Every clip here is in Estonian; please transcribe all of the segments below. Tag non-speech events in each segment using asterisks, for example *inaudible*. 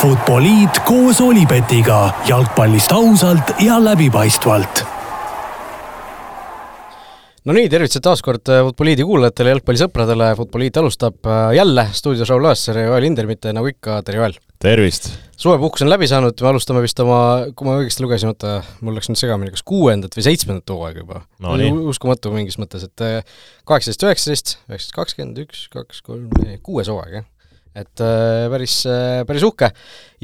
Futboliit koos Olipetiga jalgpallist ausalt ja läbipaistvalt. no nii, tervitused taas kord Futboliidi kuulajatele, jalgpallisõpradele, Futboliit alustab äh, jälle stuudios Raul Õessar ja Joel Hindermitte, nagu ikka, tere Joel! tervist! suvepuhkus on läbi saanud, me alustame vist oma, kui ma õigesti lugesin, oota, mul läks nüüd segamini, kas kuuendat või seitsmendat hooaega juba no,. uskumatu mingis mõttes, et äh, kaheksateist, üheksateist, üheksateist, kakskümmend üks, kaks, kolm, kuues hooaeg, jah et äh, päris, äh, päris uhke.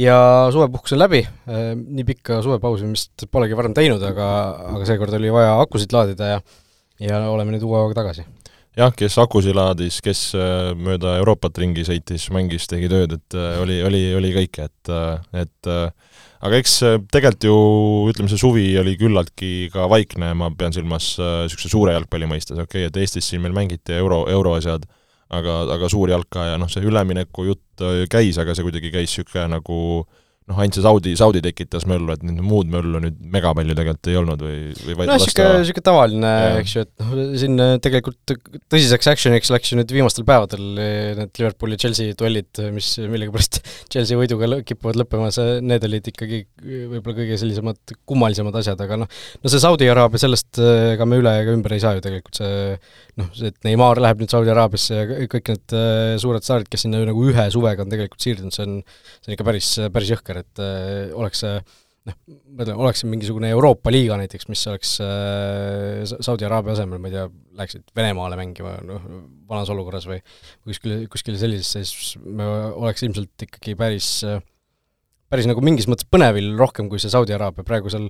Ja suvepuhkus on läbi, äh, nii pikka suvepausi vist polegi varem teinud, aga, aga seekord oli vaja akusid laadida ja ja oleme nüüd uue hooga tagasi. jah, kes akusid laadis, kes mööda Euroopat ringi sõitis, mängis, tegi tööd, et oli, oli, oli kõike, et, et aga eks tegelikult ju ütleme, see suvi oli küllaltki ka vaikne, ma pean silmas niisuguse suure jalgpalli mõistes, okei okay,, et Eestis siin meil mängiti euro, euroasjad aga, aga suur jalka ja noh, see ülemineku jutt äh, käis, aga see kuidagi käis niisugune nagu noh, ainult see Saudi, Saudi tekitas möllu, et nüüd muud möllu nüüd mega palju tegelikult ei olnud või, või vaid no niisugune, niisugune tavaline, eks ju, et noh, siin äh, tegelikult tõsiseks action'iks läks ju nüüd viimastel päevadel äh, need Liverpooli Chelsea duellid, mis millegipärast *laughs* Chelsea võiduga kipuvad lõppema, see, need olid ikkagi võib-olla kõige sellisemad kummalisemad asjad, aga noh, no see Saudi Araabia, sellest ega me üle ega ümber ei saa ju tegelikult, see noh, see, et Neimar läheb nüüd Saudi Araabiasse ja kõik need suured staarid, kes sinna nagu ühe suvega on tegelikult siirdunud, see on, see on ikka päris, päris jõhker veider, et äh, oleks see noh, ma ütlen, oleks see mingisugune Euroopa liiga näiteks, mis oleks äh, Saudi Araabia asemel, ma ei tea, läheksid Venemaale mängima, noh, vanas olukorras või kuskile, kuskile sellisesse, siis me oleks ilmselt ikkagi päris äh, päris nagu mingis mõttes põnevil rohkem kui see Saudi Araabia, praegu seal,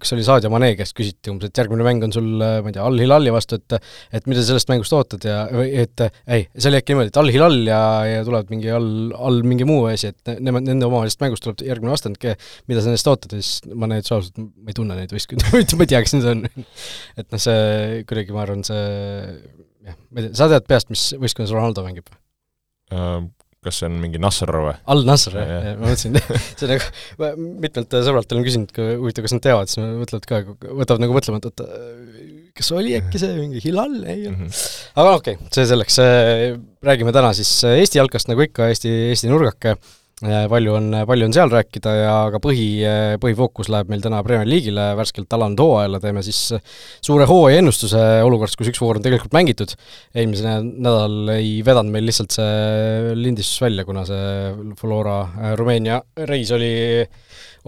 kas oli Sadio Mane käest küsiti umbes, et järgmine mäng on sul, ma ei tea, Al-Hilali vastu, et et mida sellest mängust ootad ja, või et ei, see oli äkki niimoodi, et Al-Hilal ja, ja tulevad mingi all, all mingi muu asi, et nemad, nende omavahelisest mängust tuleb järgmine vastand, mida sa nendest ootad ja siis ma neid ausalt, ma ei tunne neid võistkondi *laughs* ma ei tea, kes need on. et noh, see kuidagi, ma arvan, see jah, ma ei tea, sa tead peast, mis võistkonnas Ronaldo mängib? Äh, kas see on mingi Nasr või? Al-Nasr, jah, ma mõtlesin *laughs* see nagu, mitmelt sõbralt olen küsinud, huvitav, kas nad teavad, siis mõtlevad ka, võtavad nagu mõtlema, et oota, kas oli äkki see mingi Hilal, ei olnud mm -hmm.. aga okei okay,, see selleks, räägime täna siis Eesti jalkast, nagu ikka, Eesti, Eesti nurgake palju on, palju on seal rääkida ja ka põhi, põhifookus läheb meil täna Premier League'ile, värskelt alanud hooajale, teeme siis suure hooaja ennustuse olukorras, kus üks voor on tegelikult mängitud. eelmisel nädalal ei vedanud meil lihtsalt see lindistus välja, kuna see Flora äh, Rumeenia reis oli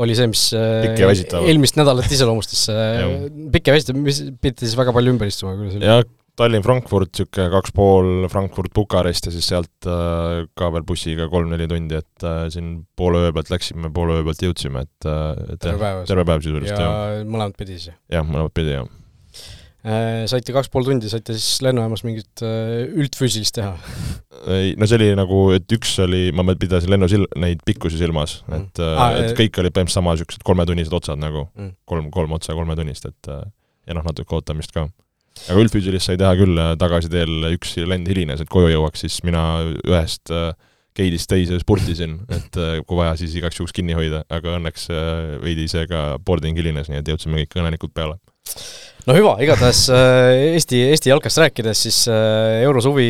oli see, mis äh, eelmist nädalat iseloomustas pikk ja väsitav, mis pidi siis väga palju ümber istuma, jah, Tallinn-Frankfurt, niisugune kaks pool Frankfurt-Bukarest ja siis sealt äh, ka veel bussiga kolm-neli tundi, et äh, siin poole öö pealt läksime, poole öö pealt jõudsime, et, äh, et terve päev, terve päev sisuliselt, jah. ja mõlemat pidi siis? jah, mõlemat pidi, jah. Saite kaks pool tundi, saite siis lennujaamas mingit üldfüüsilist teha? *laughs* ei, no see oli nagu, et üks oli, ma pidasin lennusil-, neid pikkusi silmas mm., et ah,, et kõik olid põhimõtteliselt sama niisugused kolmetunnised otsad nagu mm., kolm, kolm otsa kolmetunnist, et ja noh, natuke ootamist ka aga üldfüüsilist sai teha küll, äh, tagasiteel üks lend hilines, et koju jõuaks, siis mina ühest äh, geidist teise spurtisin, et äh, kui vaja, siis igaks juhuks kinni hoida, aga õnneks veidi ise ka boarding hilines, nii et jõudsime kõik õnnelikult peale. No hüva, igatahes Eesti, Eesti jalkast rääkides, siis eurosuvi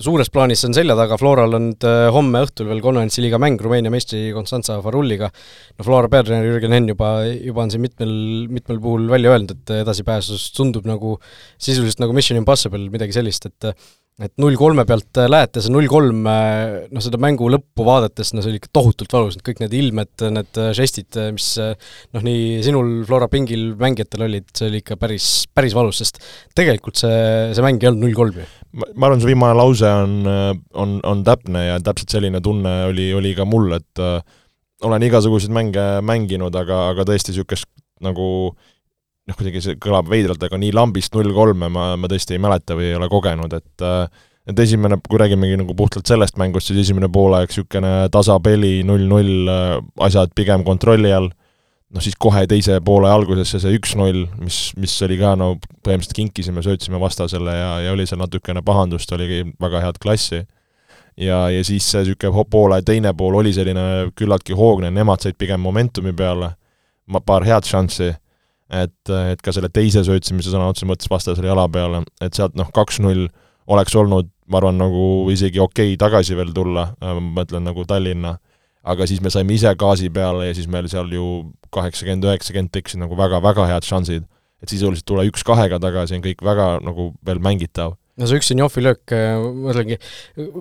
suures plaanis on selja taga, Floral on äh, homme õhtul veel konverentsiliiga mäng Rumeenia meistri Konstantsa Farulliga. no Flora peatreener Jürgen Henn juba, juba on siin mitmel, mitmel puhul välja öelnud, et edasipääsus tundub nagu sisuliselt nagu Mission Impossible, midagi sellist, et et null kolme pealt äh, lähete, see null kolm, äh, noh seda mängu lõppu vaadates, no see oli ikka tohutult valus, kõik need ilmed, need äh, žestid, mis noh, nii sinul, Flora pingil mängijatel olid, see oli ikka päris, päris valus, sest tegelikult see, see mäng ei olnud null kolm ju. Ma arvan, see viimane lause on, on, on täpne ja täpselt selline tunne oli, oli ka mul, et äh, olen igasuguseid mänge mänginud, aga, aga tõesti niisugust nagu noh, kuidagi see kõlab veidralt, aga nii lambist null kolme ma, ma tõesti ei mäleta või ei ole kogenud, et äh, et esimene, kui räägimegi nagu puhtalt sellest mängust, siis esimene poolaeg niisugune tasapeli, null-null, äh, asjad pigem kontrolli all, noh siis kohe teise poole algusesse see üks-null, mis, mis oli ka no põhimõtteliselt kinkisime, söötsime vastasele ja, ja oli seal natukene pahandust, oligi väga head klassi. ja, ja siis see niisugune poole teine pool oli selline küllaltki hoogne, nemad said pigem momentumi peale, ma paar head šanssi et, et ka selle teise söötsimise sõna otseses mõttes vastasele jala peale, et sealt noh, kaks-null oleks olnud, ma arvan, nagu isegi okei okay tagasi veel tulla, ma mõtlen nagu Tallinna, aga siis me saime ise gaasi peale ja siis meil seal ju kaheksakümmend, üheksakümmend tekkisid nagu väga-väga head šansid. et sisuliselt tulla üks-kahega tagasi on kõik väga nagu veel mängitav no see üks Zenjovi löök, ma ütlengi,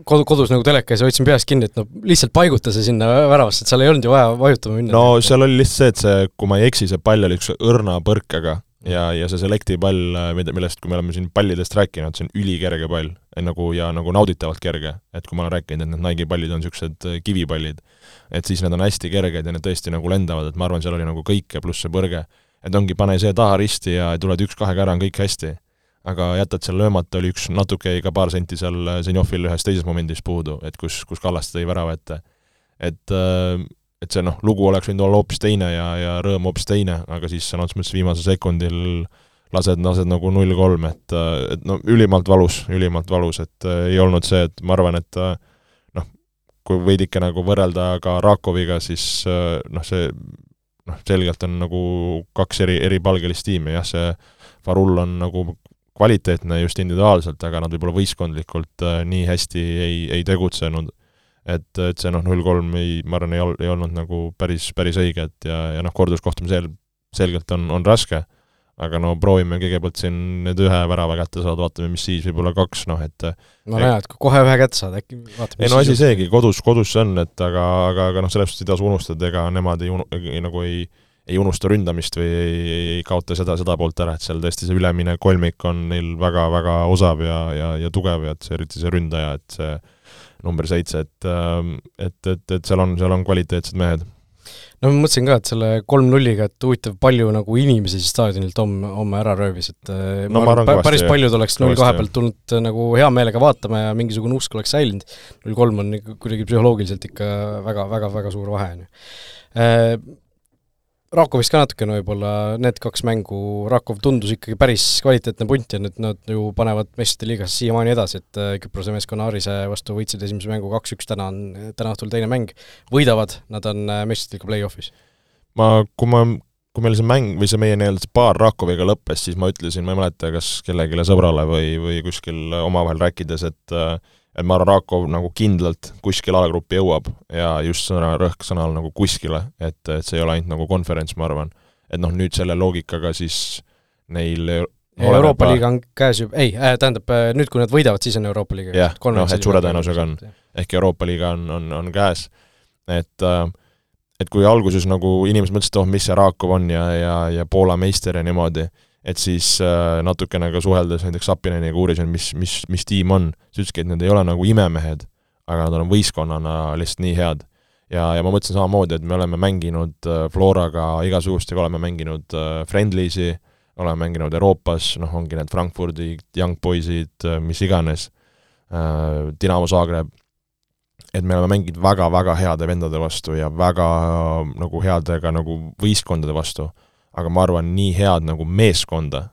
kodu, kodus nagu telekas ja hoidsin peast kinni, et no lihtsalt paiguta see sinna väravasse, et seal ei olnud ju vaja vajutama minna. no seal oli lihtsalt see, et see, kui ma ei eksi, see pall oli üks õrna põrkega ja, ja see Selecti pall, mida, millest, kui me oleme siin pallidest rääkinud, see on ülikerge pall nagu ja nagu nauditavalt kerge. et kui ma olen rääkinud, et need Nike'i pallid on niisugused äh, kivipallid, et siis need on hästi kerged ja need tõesti nagu lendavad, et ma arvan, seal oli nagu kõike, pluss see põrge. et ongi, pane see taha risti ja tuled üks-kahega ära, on kõik hästi. aga jätad seal löömata, oli üks natuke jäi ka paar senti seal äh, Zenjovil ühes teises momendis puudu, et kus, kus Kallaste tõi värava ette. et äh, et see noh, lugu oleks võinud olla hoopis teine ja, ja rõõm hoopis teine, aga siis sõna otseses mõttes viimasel sekundil lased, lased nagu null kolm, et, et no ülimalt valus, ülimalt valus, et äh, ei olnud see, et ma arvan, et äh, noh, kui veidike nagu võrrelda ka Rakoviga, siis äh, noh, see noh, selgelt on nagu kaks eri, eripalgelist tiimi, jah, see Varul on nagu kvaliteetne just individuaalselt, aga nad võib-olla võistkondlikult äh, nii hästi ei, ei tegutsenud et, et see noh, null kolm ei, ma arvan, ei ol-, ei olnud nagu päris, päris õige, et ja, ja noh, korduskohtumine sel-, selgelt on, on raske, aga no proovime kõigepealt siin need ühe värava kätte saada, vaatame, mis siis, võib-olla kaks, noh et no näed, kui kohe ühe kätte saad, äkki vaatame ei no asi seegi, kodus, kodus see on, et aga, aga, aga noh, selles suhtes ei tasu unustada, ega nemad ei unu-, nagu ei ei unusta ründamist või ei, ei, ei kaota seda, seda poolt ära, et seal tõesti see ülemine kolmik on neil väga-väga osav ja, ja, ja tugev ja et see, eriti see ründaja, et see number seitse, et, ähm, et, et, et seal on, seal on kvaliteetsed mehed. No ma mõtlesin ka, et selle kolm-nulliga, et huvitav, palju nagu inimesi siis staadionilt homme, homme ära röövis, et äh, no, ma arvan, päris paljud oleks null kahe pealt tulnud äh, nagu hea meelega vaatama ja mingisugune usk oleks säilinud. null kolm on kuidagi psühholoogiliselt ikka väga, väga, väga suur vahe, on ju. Äh, Rakovist ka natukene võib-olla, need kaks mängu, Rakov tundus ikkagi päris kvaliteetne punt ja nüüd nad ju panevad meistrite liigas siiamaani edasi, et äh, Küprose meeskonna Arise vastu võitsid esimese mängu kaks-üks, täna on, täna õhtul teine mäng, võidavad, nad on äh, meistrite liiga play-off'is. ma, kui ma, kui meil see mäng või see meie nii-öelda see paar Rakoviga lõppes, siis ma ütlesin, ma ei mäleta, kas kellelegi sõbrale või, või kuskil omavahel rääkides, et äh, et ma arvan, Rakov nagu kindlalt kuskil alagruppi jõuab ja just sõna, rõhk sõnal nagu kuskile, et, et see ei ole ainult nagu konverents, ma arvan. et noh, nüüd selle loogikaga siis neil Euroopa liiga on käes juba, ei äh,, tähendab äh, nüüd, kui nad võidavad, siis on Euroopa liiga jah, noh, et suure tõenäosusega on. ehk Euroopa liiga on, on, on käes. et äh, et kui alguses nagu inimesed mõtlesid, oh, mis see Rakov on ja, ja, ja Poola meister ja niimoodi, et siis äh, natukene ka suheldes näiteks Sapineniga uurisin, mis, mis, mis tiim on, siis ütleski, et need ei ole nagu imemehed, aga nad on võistkonnana lihtsalt nii head. ja, ja ma mõtlesin samamoodi, et me oleme mänginud äh, Floraga igasugustega, oleme mänginud äh, Friendlysi, oleme mänginud Euroopas, noh, ongi need Frankfurdi Young Boysid, mis iganes, Dinamo Zagreb, et me oleme mänginud väga-väga heade vendade vastu ja väga nagu heade ka nagu võistkondade vastu aga ma arvan, nii head nagu meeskonda,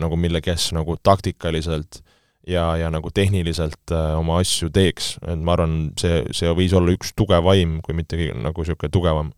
nagu mille kes nagu taktikaliselt ja, ja nagu tehniliselt äh, oma asju teeks, et ma arvan, see, see võis olla üks tugev vaim, kui mitte nagu niisugune tugevam.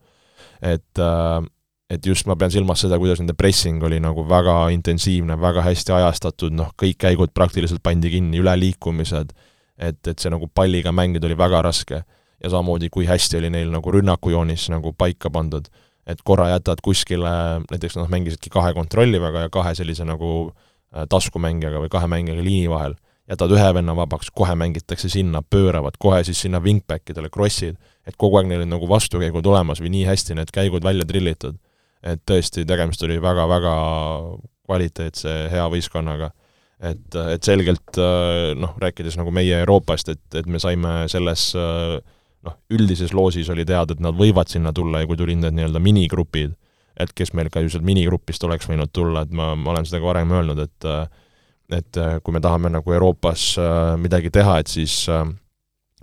et äh, et just ma pean silmas seda, kuidas nende pressing oli nagu väga intensiivne, väga hästi ajastatud, noh, kõik käigud praktiliselt pandi kinni, üleliikumised, et, et see nagu palliga mängida oli väga raske. ja samamoodi, kui hästi oli neil nagu rünnakujoonis nagu paika pandud et korra jätad kuskile, näiteks nad mängisidki kahe kontrollivaga ja kahe sellise nagu äh, taskumängijaga või kahe mängijaga liini vahel, jätad ühe venna vabaks, kohe mängitakse sinna, pööravad kohe siis sinna wingback idele krossid, et kogu aeg neil on nagu vastukäigud olemas või nii hästi need käigud välja trillitud. et tõesti, tegemist oli väga-väga kvaliteetse hea võistkonnaga. et, et selgelt äh, noh, rääkides nagu meie Euroopast, et, et me saime selles äh, noh, üldises loosis oli teada, et nad võivad sinna tulla ja kui tulid need nii-öelda minigrupid, et kes meil ka ju sealt minigrupist oleks võinud tulla, et ma, ma olen seda ka varem öelnud, et et kui me tahame nagu Euroopas äh, midagi teha, et siis äh,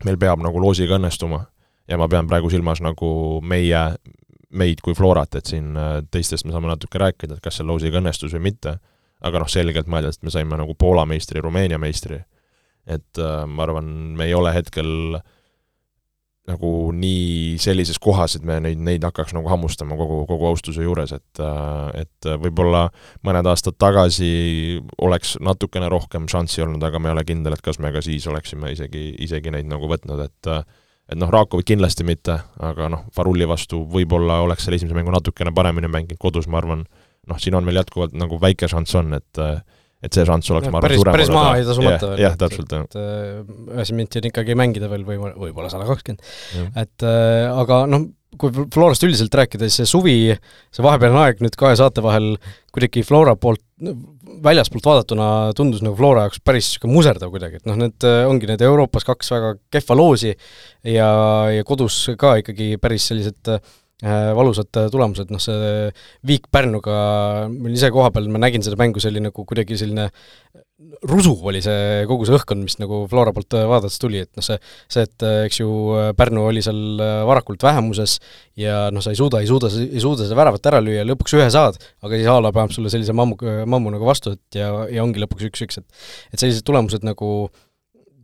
meil peab nagu loosiga õnnestuma. ja ma pean praegu silmas nagu meie, meid kui Florat, et siin äh, teistest me saame natuke rääkida, et kas see loosiga õnnestus või mitte, aga noh, selgelt mõeldes, et me saime nagu Poola meistri, Rumeenia meistri, et ma arvan, me ei ole hetkel äh, nagu nii sellises kohas, et me neid, neid hakkaks nagu hammustama kogu, kogu austuse juures, et et võib-olla mõned aastad tagasi oleks natukene rohkem šanssi olnud, aga ma ei ole kindel, et kas me ka siis oleksime isegi, isegi neid nagu võtnud, et et noh, Rakovit kindlasti mitte, aga noh, Varulli vastu võib-olla oleks selle esimese mängu natukene paremini mänginud, kodus ma arvan, noh, siin on veel jätkuvalt nagu väike šanss on, et et see šanss oleks, ma arvan, päris, päris maha ei tasu matta veel. jah, täpselt, jah. et üheksakümmend minti on ikkagi mängida veel võib-olla, võib-olla sada kakskümmend. et äh, aga noh, kui Florast üldiselt rääkida, siis see suvi, see vahepealne aeg nüüd kahe saate vahel kuidagi Flora poolt, väljaspoolt vaadatuna tundus nagu Flora jaoks päris niisugune muserdav kuidagi, et noh, need ongi need Euroopas kaks väga kehva loosi ja, ja kodus ka ikkagi päris sellised äh, Äh, valusad äh, tulemused, noh see viik Pärnuga, ma olin ise kohapeal, ma nägin seda mängu, see oli nagu kuidagi selline rusu oli see, kogu see õhkkond, mis nagu Flora poolt äh, vaadates tuli, et noh, see, see, et eks ju Pärnu oli seal varakult vähemuses ja noh, sa ei suuda, ei suuda, ei suuda seda väravat ära lüüa, lõpuks ühe saad, aga siis a la paneb sulle sellise mammu, mammu nagu vastu, et ja, ja ongi lõpuks üks-üks, et et sellised tulemused nagu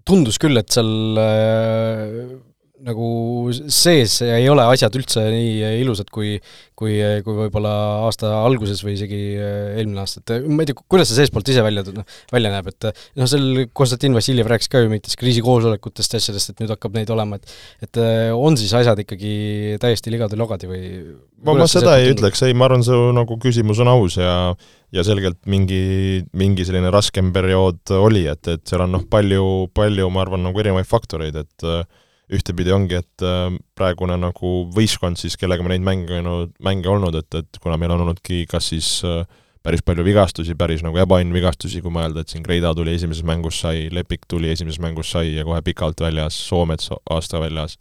tundus küll, et seal äh, nagu sees ei ole asjad üldse nii ilusad, kui kui, kui võib-olla aasta alguses või isegi äh, eelmine aasta, et ma ei tea, kuidas see seestpoolt ise välja, noh, välja näeb, et noh, seal Konstantin Vassiljev rääkis ka ju mingitest kriisikoosolekutest ja asjadest, et nüüd hakkab neid olema, et et äh, on siis asjad ikkagi täiesti ligadi-logadi või ma, ma seda ei tundub? ütleks, ei, ma arvan, see nagu küsimus on aus ja ja selgelt mingi, mingi selline raskem periood oli, et, et seal on noh, palju, palju, ma arvan, nagu erinevaid faktoreid, et äh, ühtepidi ongi, et äh, praegune nagu võistkond siis, kellega me neid mänginud, mänge olnud, et, et kuna meil on olnudki kas siis äh, päris palju vigastusi, päris nagu ebaõnn-vigastusi, kui mõelda, et siin Greida tuli esimeses mängus sai, Lepik tuli esimeses mängus sai ja kohe pikalt väljas, Soomets aasta väljas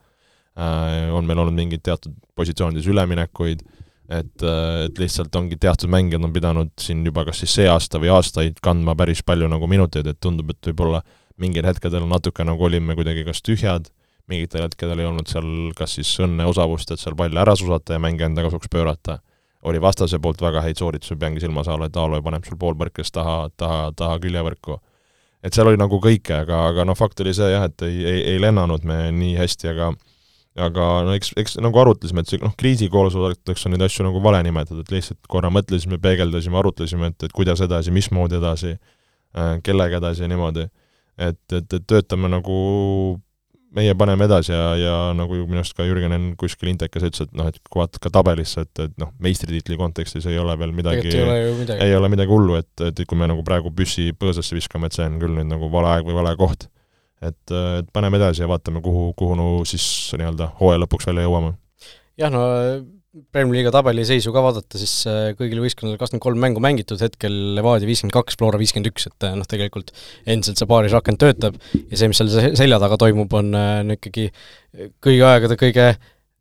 äh,, on meil olnud mingeid teatud positsioonides üleminekuid, et, et lihtsalt ongi teatud mängijad on pidanud siin juba kas siis see aasta või aastaid kandma päris palju nagu minuteid, et tundub, et võib-olla mingil hetkedel natuke nagu olime kuidagi kas tühjad mingitel hetkedel ei olnud seal kas siis õnne, osavust, et seal palle ära susata ja mänge enda kasuks pöörata, oli vastase poolt väga häid sooritusi, peangi silmas a la, et Aaloi paneb sul poolpõrkes taha, taha, taha küljevõrku. et seal oli nagu kõike, aga, aga noh, fakt oli see jah, et ei, ei, ei lennanud me nii hästi, aga aga no eks, eks nagu arutlesime, et see noh, kriisikoosolekuteks on neid asju nagu vale nimetada, et lihtsalt korra mõtlesime, peegeldasime, arutlesime, et, et kuidas edasi, mismoodi edasi, äh, kellega edasi ja niimoodi. et, et, et töötame nagu meie paneme edasi ja, ja nagu minu arust ka Jürgen Enn kuskil intekas ütles, et noh, et kui vaatad ka tabelisse, et, et noh, meistritiitli kontekstis ei ole veel midagi, ei ole midagi, ei ole midagi hullu, et, et kui me nagu praegu püssi põõsasse viskame, et see on küll nüüd nagu vale aeg või vale koht. et, et paneme edasi ja vaatame, kuhu, kuhu no siis nii-öelda hooaja lõpuks välja jõuame. jah, no Premier Liiga tabeli seisu ka vaadata, siis äh, kõigil võistkondadel kakskümmend kolm mängu mängitud, hetkel Levadia viiskümmend kaks, Flora viiskümmend üks, et äh, noh, tegelikult endiselt see paarisrakend töötab ja see, mis seal selja taga toimub, on äh, ikkagi kõigi aegade kõige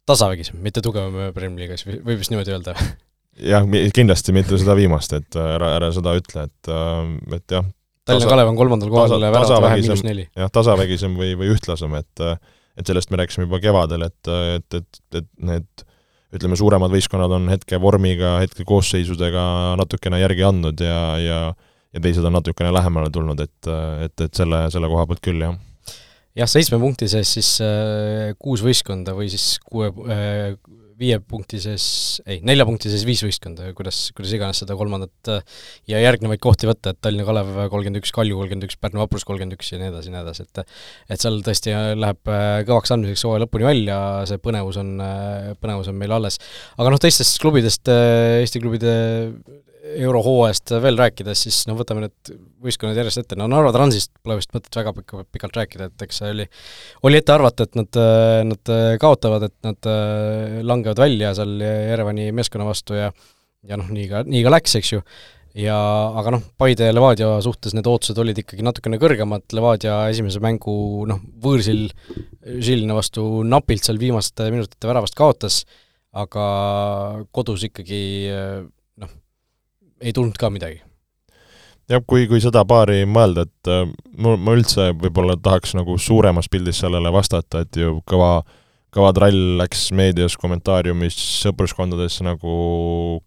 tasavägisem, mitte tugevam Premier Liigas, võib vist niimoodi öelda? jah, kindlasti mitte seda viimast, et ära, ära seda ütle, et, et jah, Tallinna Kalev on kolmandal kohal, väravat vähem, miinus neli. jah, tasavägisem või, või ühtlasem, et et sellest me rääkisime juba kevadel, et, et, et, et need ütleme, suuremad võistkonnad on hetke vormiga, hetke koosseisudega natukene järgi andnud ja, ja ja teised on natukene lähemale tulnud, et, et, et selle, selle koha pealt küll, jah. jah, seitsme punkti sees siis äh, kuus võistkonda või siis kuue äh,, viie punkti sees, ei, nelja punkti sees viis võistkonda, kuidas, kuidas iganes seda kolmandat ja järgnevaid kohti võtta, et Tallinna Kalev kolmkümmend üks, Kalju kolmkümmend üks, Pärnu Vaprus kolmkümmend üks ja nii edasi ja nii edasi, et et seal tõesti läheb kõvaks andmiseks hooaja lõpuni välja, see põnevus on, põnevus on meil alles. aga noh, teistest klubidest, Eesti klubide eurohooajast veel rääkides, siis no võtame need võistkonnad järjest ette, no Narva Transist pole vist mõtet väga pikka, pikalt rääkida, et eks see oli, oli ette arvata, et nad, nad kaotavad, et nad langevad välja seal Jerevani meeskonna vastu ja ja noh, nii ka, nii ka läks, eks ju, ja aga noh, Paide ja Levadia suhtes need ootused olid ikkagi natukene kõrgemad, Levadia esimese mängu noh, võõrsil Žilina vastu napilt seal viimaste minutite väravast kaotas, aga kodus ikkagi ei tulnud ka midagi. jah, kui, kui seda paari mõelda, et äh, mul, ma üldse võib-olla tahaks nagu suuremas pildis sellele vastata, et ju kõva, kõva trall läks meedias, kommentaariumis, sõpruskondades nagu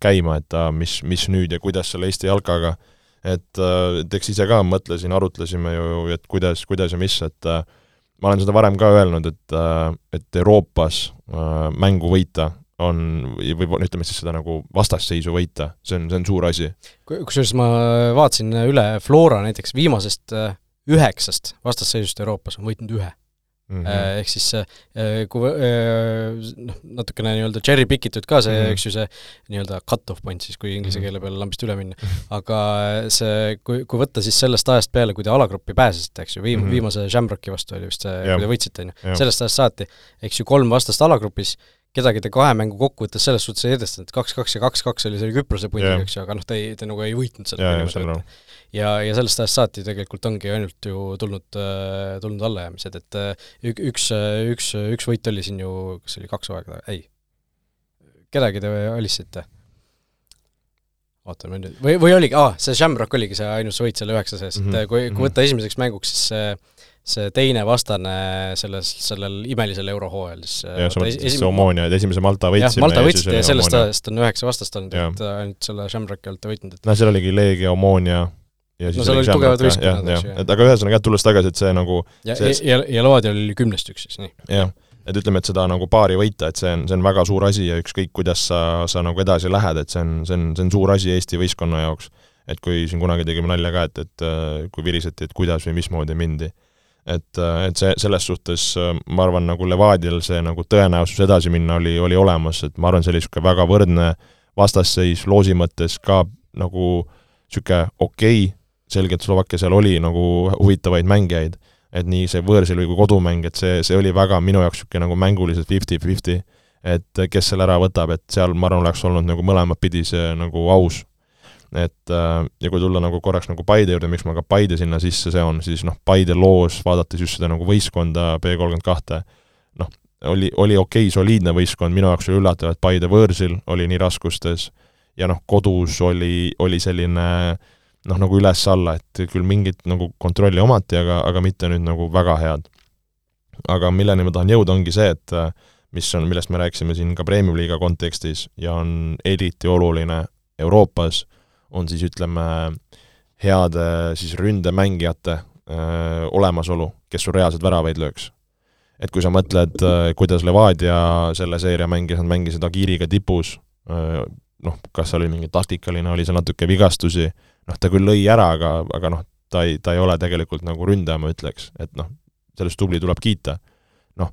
käima, et äh, mis, mis nüüd ja kuidas selle Eesti jalkaga, äh, et eks ise ka mõtlesin, arutlesime ju, et kuidas, kuidas ja mis, et ma olen seda varem ka öelnud, et, et Euroopas mängu võita on, või ütleme siis seda nagu vastasseisu võita, see on, see on suur asi. kusjuures ma vaatasin üle, Flora näiteks viimasest äh, üheksast vastasseisust Euroopas on võitnud ühe. mm. -hmm. Ehk siis kui noh, natukene nii-öelda cherry pick itud ka see mm, -hmm. eks ju, see nii-öelda cut-off point siis, kui inglise mhm. keele peale lambist üle minna. aga see, kui, kui võtta siis sellest ajast peale, kui te alagruppi pääsesite, eks ju, viim- mm, -hmm. viimase Shamrocki vastu oli vist see, kui te võitsite, on ju, sellest ajast saati, eks ju, kolm vastast alagrupis, kedagi te kahe mängu kokkuvõttes selles suhtes ei edestanud, kaks-kaks ja kaks-kaks oli selle Küprose pundiga, eks ju, aga noh, te ei, te nagu ei võitnud seda põhimõtteliselt ja, ja sellest ajast saati tegelikult ongi ainult ju tulnud, äh, tulnud allajäämised, et äh, ük-, üks, üks, üks võit oli siin ju, kas oli kaks hooaega, ei, kedagi te alistasite? ootame nüüd, või, või oligi, aa, see Shamrock oligi see ainus võit selle üheksa sees mm, -hmm. et kui, kui mhm. võtta esimeseks mänguks, siis see see teine vastane selles, sellel imelisel eurohooajal siis jah, sa mõtlesid esim... Omoonia, et esimese Malta võitsime Malta võitsite ja sellest ajast on üheksa vastast olnud, et ainult selle Shamrocki olete võitnud, et noh, seal oligi Leegia, Omoonia, ja siis no seal olid tugevad võistkonnad, eks ju. et aga ühesõnaga jah, tulles tagasi, et see nagu ja, see, ja, ja Levadial oli kümnest üks siis, nii. jah, et ütleme, et seda nagu paari võita, et see on, see on väga suur asi ja ükskõik, kuidas sa, sa nagu edasi lähed, et see on, see on, see on suur asi Eesti võistkonna jaoks. et kui siin kunagi tegime nalja ka, et, et äh, kui viriseti, et kuidas või mismoodi mindi. Et, et see, selles suhtes äh, ma arvan, nagu Levadial see nagu tõenäosus edasi minna oli, oli olemas, et ma arvan, see oli niisugune väga võrdne vastasseis loosi mõttes ka nagu niisugune okei okay, selgelt Slovakkia seal oli nagu huvitavaid mängijaid, et nii see võõrsil kui kodumäng, et see, see oli väga minu jaoks niisugune nagu mänguliselt fifty-fifty, et kes selle ära võtab, et seal ma arvan, oleks olnud nagu mõlemat pidi see nagu aus. Et äh, ja kui tulla nagu korraks nagu Paide juurde, miks ma ka Paide sinna sisse seon, siis noh, Paide loos, vaadates just seda nagu võistkonda B kolmkümmend kahte, noh, oli, oli okei okay,, soliidne võistkond, minu jaoks oli üllatav, et Paide võõrsil oli nii raskustes ja noh, kodus oli, oli selline noh, nagu üles-alla, et küll mingit nagu kontrolli omati, aga, aga mitte nüüd nagu väga head. aga milleni ma tahan jõuda, ongi see, et mis on, millest me rääkisime siin ka Premium-liiga kontekstis ja on eriti oluline Euroopas, on siis ütleme, heade siis ründemängijate öö, olemasolu, kes sul reaalselt väravaid lööks. et kui sa mõtled, kuidas Levadia selle seeria mängis, nad mängisid Agiriga tipus, noh, kas oli mingi taktikaline, oli seal natuke vigastusi, noh, ta küll lõi ära, aga, aga noh, ta ei, ta ei ole tegelikult nagu ründaja, ma ütleks, et noh, sellest tubli tuleb kiita. noh,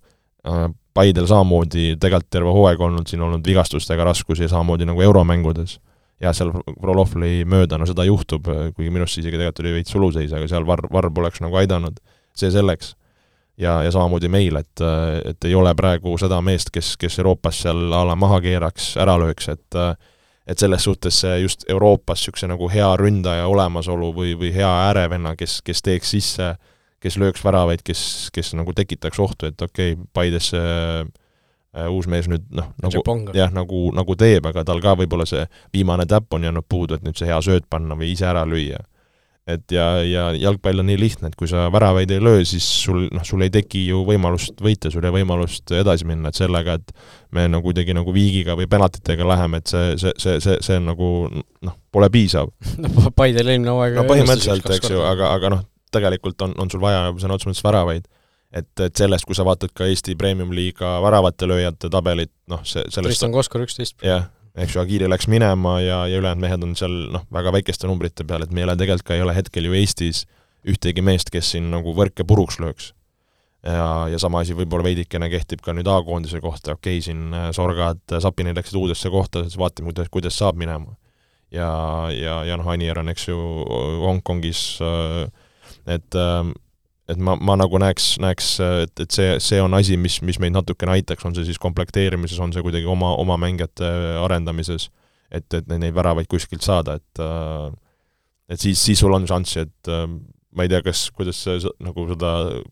Paidel samamoodi tegelikult terve hooaeg olnud siin olnud vigastustega raskusi, samamoodi nagu euromängudes. Jah, seal Frolov lõi mööda, no seda juhtub, kuigi minu arust isegi tegelikult oli veits suluseis, aga seal Varr, Varr poleks nagu aidanud, see selleks. ja, ja samamoodi meil, et, et ei ole praegu seda meest, kes, kes Euroopas seal a la maha keeraks, ära lööks, et et selles suhtes see just Euroopas niisuguse nagu hea ründaja olemasolu või, või hea äärevenna, kes, kes teeks sisse, kes lööks väravaid, kes, kes nagu tekitaks ohtu, et okei okay,, Paides see äh, uus mees nüüd noh, nagu jah, nagu, nagu teeb, aga tal ka võib-olla see viimane täpp on jäänud puudu, et nüüd see hea sööt panna või ise ära lüüa et ja, ja jalgpall on nii lihtne, et kui sa väravaid ei löö, siis sul, noh, sul ei teki ju võimalust võita, sul ei võimalust edasi minna, et sellega, et me nagu kuidagi nagu viigiga või penaltitega läheme, et see, see, see, see, see on nagu noh, pole piisav. *laughs* no Paidel eelmine hooaeg no põhimõtteliselt, eks ju, aga, aga noh, tegelikult on, on sul vaja sõna otseses mõttes väravaid. Et, et sellest, kui sa vaatad ka Eesti Premium-liiga väravate lööjate tabelit, noh, see sellest Tristan Koskor üksteist. jah, eks ju, Agiri läks minema ja, ja ülejäänud mehed on seal noh, väga väikeste numbrite peal, et meil tegelikult ka ei ole hetkel ju Eestis ühtegi meest, kes siin nagu võrke puruks lööks. ja, ja sama asi võib-olla veidikene kehtib ka nüüd A-koondise kohta, okei okay,, siin äh, Sorgad, äh, Sapinid läksid uudesse kohta, siis vaatame, kuidas, kuidas saab minema. ja, ja, ja noh, Anier on, eks ju, Hongkongis, äh, et ma, ma nagu näeks, näeks, et, et see, see on asi, mis, mis meid natukene aitaks, on see siis komplekteerimises, on see kuidagi oma, oma mängijate arendamises, et, et neid väravaid kuskilt saada, et et siis, siis sul on šanssi, et ma ei tea, kas, kuidas sa nagu seda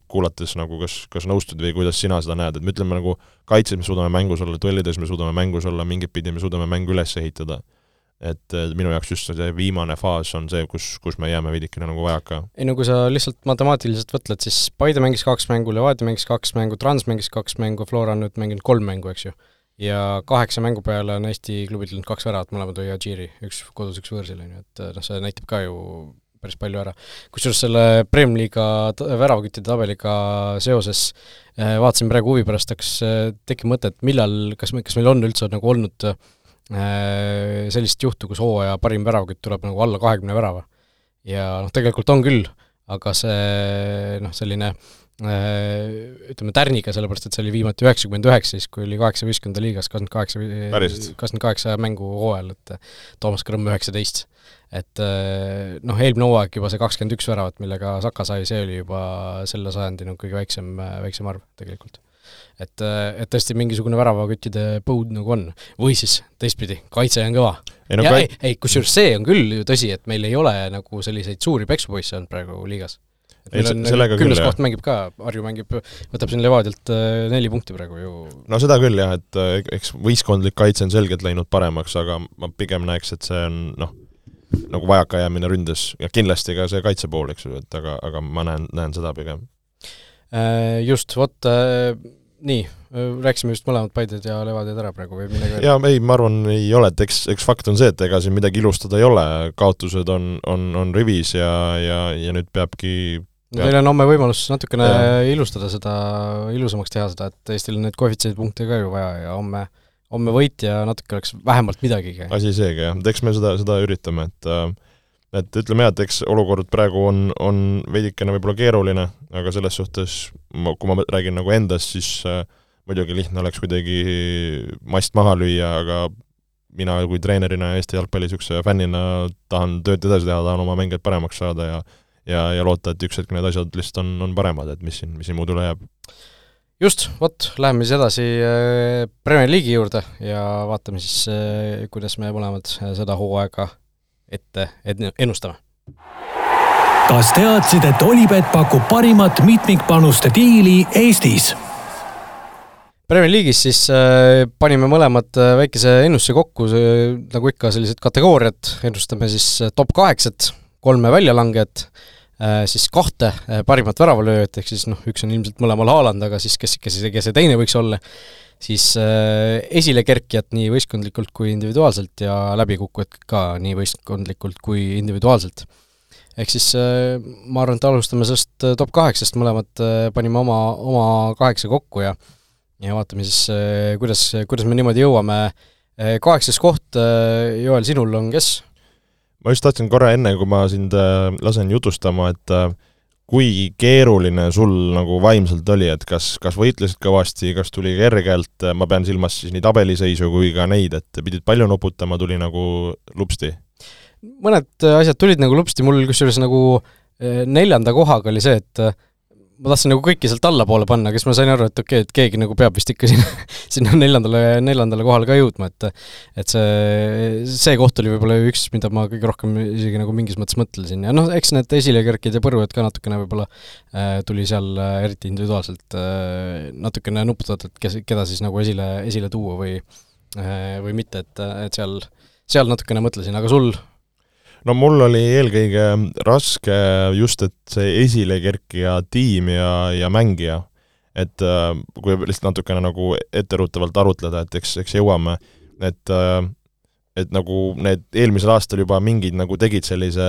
kuulates nagu kas, kas nõustud või kuidas sina seda näed, et me ütleme nagu kaitses me suudame mängus olla, duellides me suudame mängus olla, mingit pidi me suudame mängu üles ehitada et minu jaoks just see viimane faas on see, kus, kus me jääme veidikene nagu vajaka. ei no kui sa lihtsalt matemaatiliselt võtled, siis Paide mängis kaks mängu, Levadia mängis kaks mängu, Trans mängis kaks mängu, Flora on nüüd mänginud kolm mängu, eks ju. ja kaheksa mängu peale on Eesti klubid teinud kaks väravat, mõlemad oli Adžiri, üks kodus, üks võõrsil, on ju, et noh, see näitab ka ju päris palju ära. kusjuures selle Prem-liiga väravaküttide tabeliga seoses eh, vaatasin praegu huvi pärast, hakkas eh, tekkima mõte, et millal, kas me, kas meil on üldse nagu olnud Äh, sellist juhtu, kus hooaja parim väravakütt tuleb nagu alla kahekümne värava. ja noh, tegelikult on küll, aga see noh, selline ütleme, tärniga, sellepärast et see oli viimati üheksakümmend üheksa, siis kui oli kaheksa võistkonda liigas, kakskümmend kaheksa, kakskümmend kaheksa mängu hooajal, et Toomas Krõmm üheksateist. et noh, eelmine hooaeg juba see kakskümmend üks väravat, millega Saka sai, see oli juba selle sajandi nagu kõige väiksem, väiksem arv tegelikult et, et tõesti mingisugune väravaküttide põud nagu on. või siis teistpidi, kaitse on kõva. ei no ei, ei kusjuures see on küll ju tõsi, et meil ei ole nagu selliseid suuri peksupoisse olnud praegu liigas. et meil on kümnes koht mängib ka, Harju mängib, võtab siin Levadialt äh, neli punkti praegu ju. no seda küll jah, et äh, eks võistkondlik kaitse on selgelt läinud paremaks, aga ma pigem näeks, et see on noh, nagu vajakajäämine ründes ja kindlasti ka see kaitse pool, eks ju, et aga, aga ma näen, näen seda pigem. Äh, just, vot nii, rääkisime vist mõlemad Paided ja Levadiad ära praegu või midagi veel? jaa, ei, ma arvan, ei ole, et eks, eks fakt on see, et ega siin midagi ilustada ei ole, kaotused on, on, on rivis ja, ja, ja nüüd peabki no teil on homme võimalus natukene ja. ilustada seda, ilusamaks teha seda, et Eestil on neid koefitsiendipunkte ka ju vaja ja homme, homme võit ja natuke oleks vähemalt midagigi. asi seegi jah, et eks me seda, seda üritame, et äh, et ütleme jah, et eks olukord praegu on, on veidikene võib-olla keeruline, aga selles suhtes ma, kui ma räägin nagu endast, siis äh, muidugi lihtne oleks kuidagi mast maha lüüa, aga mina kui treenerina ja Eesti jalgpalli niisuguse fännina tahan tööd edasi teha, tahan oma mängijad paremaks saada ja ja, ja loota, et üks hetk need asjad lihtsalt on, on paremad, et mis siin, mis siin muud üle jääb. just, vot, läheme siis edasi äh, Premier League'i juurde ja vaatame siis, äh, kuidas me mõlemad seda hooaega ette ennustame. kas teadsid, et Olipet pakub parimat mitmikpanuste diili Eestis? Premier League'is siis äh, panime mõlemad äh, väikese ennustuse kokku, nagu ikka, sellised kategooriad, ennustame siis äh, top kaheksat, kolme väljalangejat äh,, siis kahte äh, parimat väravalööjat, ehk siis noh, üks on ilmselt mõlemal Haaland, aga siis kes, kes, kes see teine võiks olla, siis äh, esilekerkijat nii võistkondlikult kui individuaalselt ja läbikukkujat ka nii võistkondlikult kui individuaalselt. ehk siis äh, ma arvan, et alustame sellest äh, top kaheksast, mõlemad panime oma, oma kaheksa kokku ja ja vaatame siis, kuidas, kuidas me niimoodi jõuame. kaheksas koht, Joel, sinul on kes? ma just tahtsin korra enne, kui ma sind lasen jutustama, et kui keeruline sul nagu vaimselt oli, et kas, kas võitlesid kõvasti, kas tuli kergelt, ma pean silmas siis nii tabeliseisu kui ka neid, et pidid palju nuputama, tuli nagu lupsti? mõned asjad tulid nagu lupsti, mul kusjuures nagu eh, neljanda kohaga oli see, et ma tahtsin nagu kõiki sealt allapoole panna, aga siis ma sain aru, et okei okay,, et keegi nagu peab vist ikka *laughs* sinna, sinna neljandale, neljandale kohale ka jõudma, et et see, see koht oli võib-olla üks, mida ma kõige rohkem isegi nagu mingis mõttes mõtlesin. Ja noh, eks need esilekerkid ja põrujad ka natukene võib-olla äh, tuli seal äh, eriti individuaalselt äh, natukene nuputada, et kes, keda siis nagu esile, esile tuua või äh, või mitte, et, et seal, seal natukene mõtlesin, aga sul no mul oli eelkõige raske just, et see esilekerkija tiim ja, ja mängija, et äh, kui lihtsalt natukene nagu etteruttavalt arutleda, et eks, eks jõuame, et äh, et nagu need eelmisel aastal juba mingid nagu tegid sellise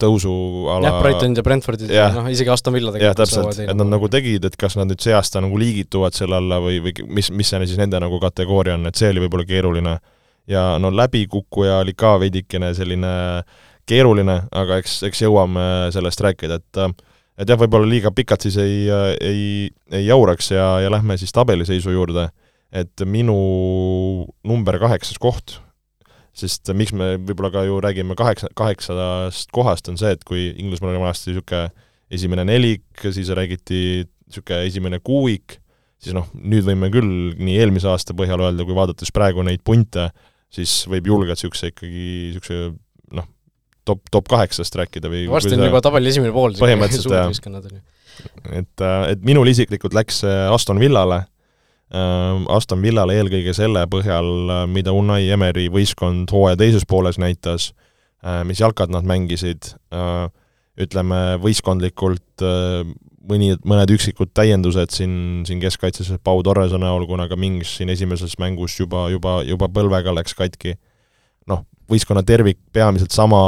tõusu ala jah, Brightonid ja Brentfordid ja noh, isegi Aston Villa tegelikult jah, täpselt, et nad nagu tegid, et kas nad nüüd see aasta nagu liigituvad selle alla või, või mis, mis see siis nende nagu kategooria on, et see oli võib-olla keeruline ja no läbikukkuja oli ka veidikene selline keeruline, aga eks, eks jõuame sellest rääkida, et et jah, võib-olla liiga pikalt siis ei, ei, ei jauraks ja, ja lähme siis tabeliseisu juurde, et minu number kaheksas koht, sest miks me võib-olla ka ju räägime kaheksa, kaheksast kohast, on see, et kui Inglismaal oli vanasti niisugune esimene nelik, siis räägiti niisugune esimene kuuik, siis noh, nüüd võime küll nii eelmise aasta põhjal öelda, kui vaadates praegu neid punte, siis võib julgelt niisuguse ikkagi, niisuguse noh, top, top kaheksast rääkida või varsti on juba tabeli esimene pool, põhimõtteliselt jah. et, äh, et minul isiklikult läks Aston Villale äh,, Aston Villale eelkõige selle põhjal, äh, mida Unai Emeri võistkond hooaja teises pooles näitas mis jalkad nad mängisid ütleme, võistkondlikult mõni, mõned üksikud täiendused siin, siin keskkaitses Pau Torrese näol, kuna ka Mings siin esimeses mängus juba, juba, juba põlvega läks katki. noh, võistkonna tervik peamiselt sama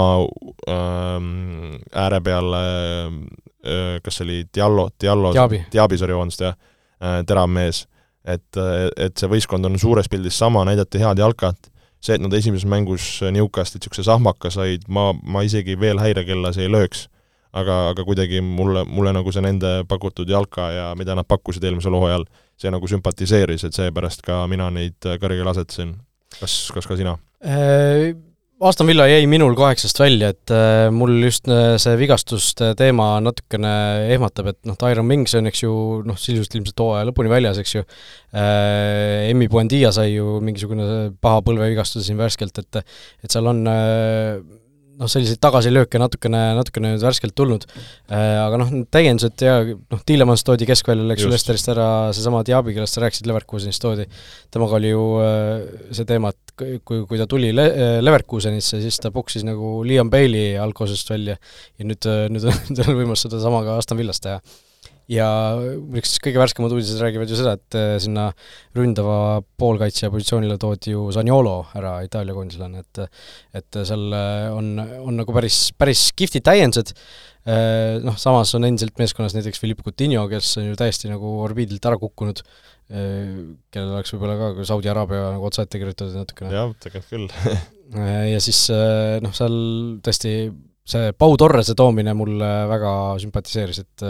ähm, ääre peal äh,, kas see oli Diallo, Diallo, Diaby, sorry, vabandust, jah äh,, terav mees. et, et see võistkond on suures pildis sama, näidati head jalkat, see, et nad esimeses mängus Newcastle'it niisuguse sahmaka said, ma, ma isegi veel häirekellas ei lööks aga, aga kuidagi mulle, mulle nagu see nende pakutud jalka ja mida nad pakkusid eelmisel hooajal, see nagu sümpatiseeris, et seepärast ka mina neid kõrgele asetasin. kas, kas ka sina? Äh, Aston Villa jäi minul kaheksast välja, et äh, mul just äh, see vigastuste teema natukene ehmatab, et noh, Tyron Mings on, eks ju, noh, sisuliselt ilmselt hooaja lõpuni väljas, eks ju äh,, Emmy Buendia sai ju mingisugune paha põlvevigastuse siin värskelt, et et seal on äh, noh, selliseid tagasilööke natukene, natukene nüüd värskelt tulnud. Äh,, aga noh, täiendused ja noh, Tielemans toodi keskväljale, eks ju, Lesterist ära, seesama Diaby, kellest sa rääkisid, Leverkusenist toodi, temaga oli ju äh, see teema, et kui, kui ta tuli Le-, äh, Leverkusenisse, siis ta puksis nagu Liam Bailey algkosest välja. Ja nüüd, äh, nüüd on *laughs* tal võimalus sedasama ka Aston Villas teha ja üks kõige värskemad uudised räägivad ju seda, et äh, sinna ründava poolkaitsja positsioonile toodi ju Zaniolo ära, Itaalia koondislane, et et seal äh, on, on nagu päris, päris kihvtid täiendused, äh, noh, samas on endiselt meeskonnas näiteks Philippe Coutinho, kes on ju täiesti nagu orbiidilt ära kukkunud, kellel oleks võib-olla ka Saudi Araabia nagu otsa ette kirjutatud natukene. jah, tegelikult küll *laughs* ja siis noh, seal tõesti see Pau Torrese toomine mulle väga sümpatiseeris, et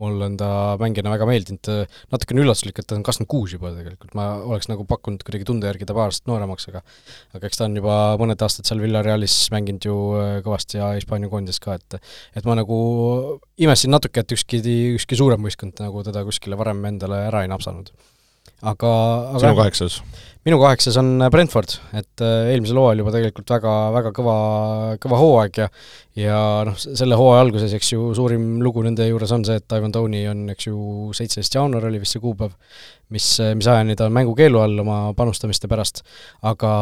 mul on ta mängijana väga meeldinud, natukene üllatuslik, et ta on kakskümmend kuus juba tegelikult, ma oleks nagu pakkunud kuidagi tunde järgi ta paar aastat nooremaks, aga aga eks ta on juba mõned aastad seal Villarealis mänginud ju äh, kõvasti ja Hispaania koondises ka, et et ma nagu imestasin natuke, et ükski, ükski suurem võistkond nagu teda kuskile varem endale ära ei napsanud. aga, aga sinu kaheksas? Minu kaheksas on Brentford, et äh, eelmisel hooajal juba tegelikult väga, väga kõva, kõva hooaeg ja ja noh, selle hooaja alguses, eks ju, suurim lugu nende juures on see, et Ivan Tony on, eks ju, seitseteist jaanuar oli vist see kuupäev, mis, mis ajani ta on mängukeelu all oma panustamiste pärast. aga,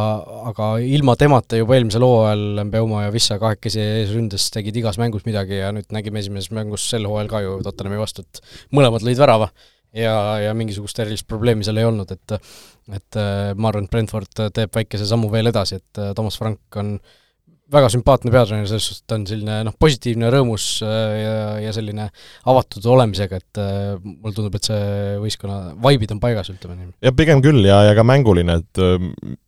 aga ilma temata juba eelmisel hooajal Mbeumo ja Vissa kahekesi eesründes tegid igas mängus midagi ja nüüd nägime esimeses mängus sel hooajal ka ju Tottenhami vastu, et mõlemad lõid värava ja, ja mingisugust erilist probleemi seal ei olnud, et et äh, ma arvan, et Brentford teeb väikese sammu veel edasi, et äh, Toomas Frank on väga sümpaatne peatreener, selles suhtes, et ta on selline noh, positiivne, rõõmus äh, ja, ja selline avatud olemisega, et mulle tundub, et see võistkonna vaibid on paigas, ütleme nii. jah, pigem küll ja, ja ka mänguline, et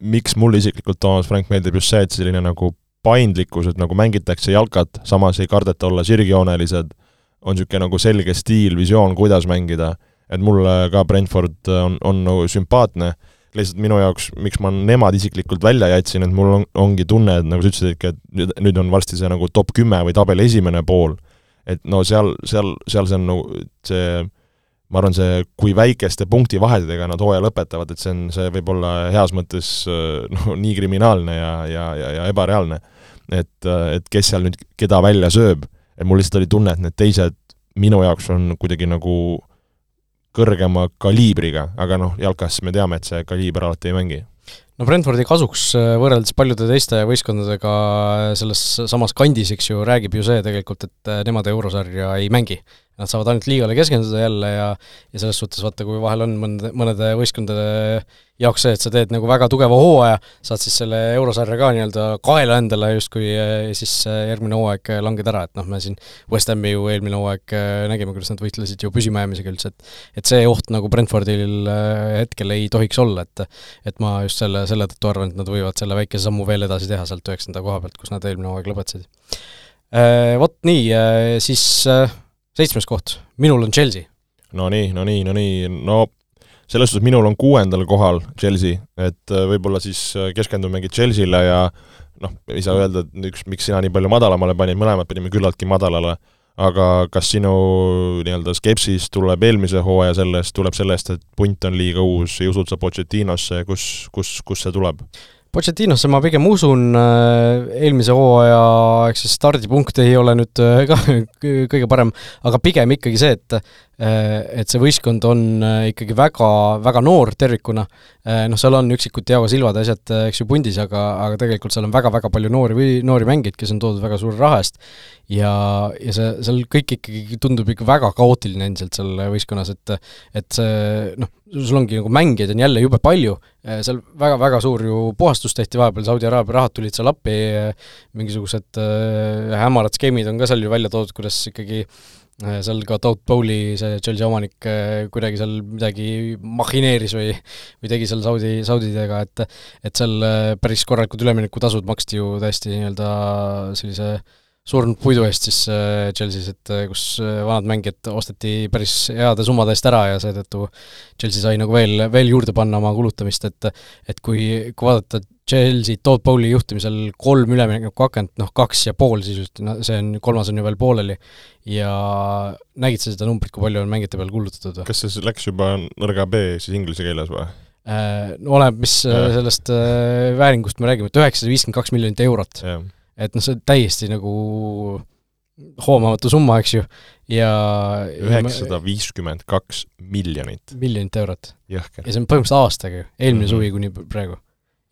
miks mulle isiklikult Toomas Frank meeldib just see, et selline nagu paindlikkus, et nagu mängitakse jalkat, samas ei kardeta olla sirgjoonelised, on niisugune nagu selge stiil, visioon, kuidas mängida et mulle ka Brentford on, on nagu sümpaatne, lihtsalt minu jaoks, miks ma nemad isiklikult välja jätsin, et mul on, ongi tunne, et nagu sa ütlesidki, et nüüd, nüüd on varsti see nagu top kümme või tabeli esimene pool, et no seal, seal, seal see on nagu see ma arvan, see, kui väikeste punktivahetega nad hooaja lõpetavad, et see on, see võib olla heas mõttes *laughs* noh, nii kriminaalne ja, ja, ja, ja ebareaalne. et, et kes seal nüüd keda välja sööb, et mul lihtsalt oli tunne, et need teised minu jaoks on kuidagi nagu kõrgema kaliibriga, aga noh, jalkas me teame, et see kaliiber alati ei mängi. no Brentfordi kasuks äh, võrreldes paljude teiste võistkondadega selles samas kandis, eks ju, räägib ju see tegelikult, et äh, nemad eurosarja ei mängi nad saavad ainult liigale keskenduda jälle ja ja selles suhtes vaata, kui vahel on mõnede, mõnede võistkondade jaoks see, et sa teed nagu väga tugeva hooaja, saad siis selle eurosarja ka nii-öelda kaela endale justkui ja siis järgmine hooaeg langed ära, et noh, me siin West Hami ju eelmine hooaeg nägime, kuidas nad võitlesid ju püsimajäämisega üldse, et et see oht nagu Brentfordil hetkel ei tohiks olla, et et ma just selle, selle tõttu arvan, et nad võivad selle väikese sammu veel edasi teha sealt üheksanda koha pealt, kus nad eelmine hooaeg lõpetasid. Vot nii, siis seitsmes koht, minul on Chelsea. no nii, no nii, no nii, no selles suhtes minul on kuuendal kohal Chelsea, et äh, võib-olla siis äh, keskendumegi Chelsea'le ja noh, ei saa öelda, et üks, miks sina nii palju madalamale panid, mõlemad panime küllaltki madalale, aga kas sinu nii-öelda skepsis tuleb eelmise hooaja sellest, tuleb sellest, et punt on liiga uus, ei usud sa Pochettinosse, kus, kus, kus see tuleb? Pochettinosse ma pigem usun, äh, eelmise hooaja ehk siis stardipunkt ei ole nüüd ka *laughs* kõige parem, aga pigem ikkagi see, et et see võistkond on ikkagi väga, väga noor tervikuna, noh, seal on üksikud Diego Silvad ja asjad, eks ju, pundis, aga, aga tegelikult seal on väga-väga palju noori või noori mängijaid, kes on toodud väga suure raha eest. Ja, ja see, seal kõik ikkagi tundub ikka väga kaootiline endiselt seal võistkonnas, et et see noh, sul ongi nagu mängijaid on jälle jube palju, äh, seal väga-väga suur ju puhastus tehti vahepeal, Saudi Araabia rahad tulid seal appi, mingisugused äh, hämarad skeemid on ka seal ju välja toodud, kuidas ikkagi äh, seal ka Todd Bowley, see Chelsea omanik, kuidagi seal midagi mahineeris või või tegi seal Saudi, Saudidega, et et seal päris korralikud üleminekutasud maksti ju täiesti nii-öelda sellise surnud puidu eest siis äh, Chelsea's, et äh, kus äh, vanad mängijad osteti päris heade summade eest ära ja seetõttu Chelsea sai nagu veel, veel juurde panna oma kulutamist, et et kui, kui vaadata Chelsea Todd Bowley juhtimisel kolm üleminekuakent, noh kaks ja pool sisuliselt, no see on, kolmas on ju veel pooleli, ja nägid sa seda numbrit, kui palju on mängijate peale kulutatud või? kas see läks juba nõrga B siis inglise keeles või? no oleneb, mis äh. sellest äh, vääringust me räägime, et üheksasada viiskümmend kaks miljonit eurot et noh, see on täiesti nagu hoomamatu summa, eks ju, ja üheksasada viiskümmend kaks miljonit. miljonit eurot. ja see on põhimõtteliselt aastaga ju, eelmine mm -hmm. suvi kuni praegu.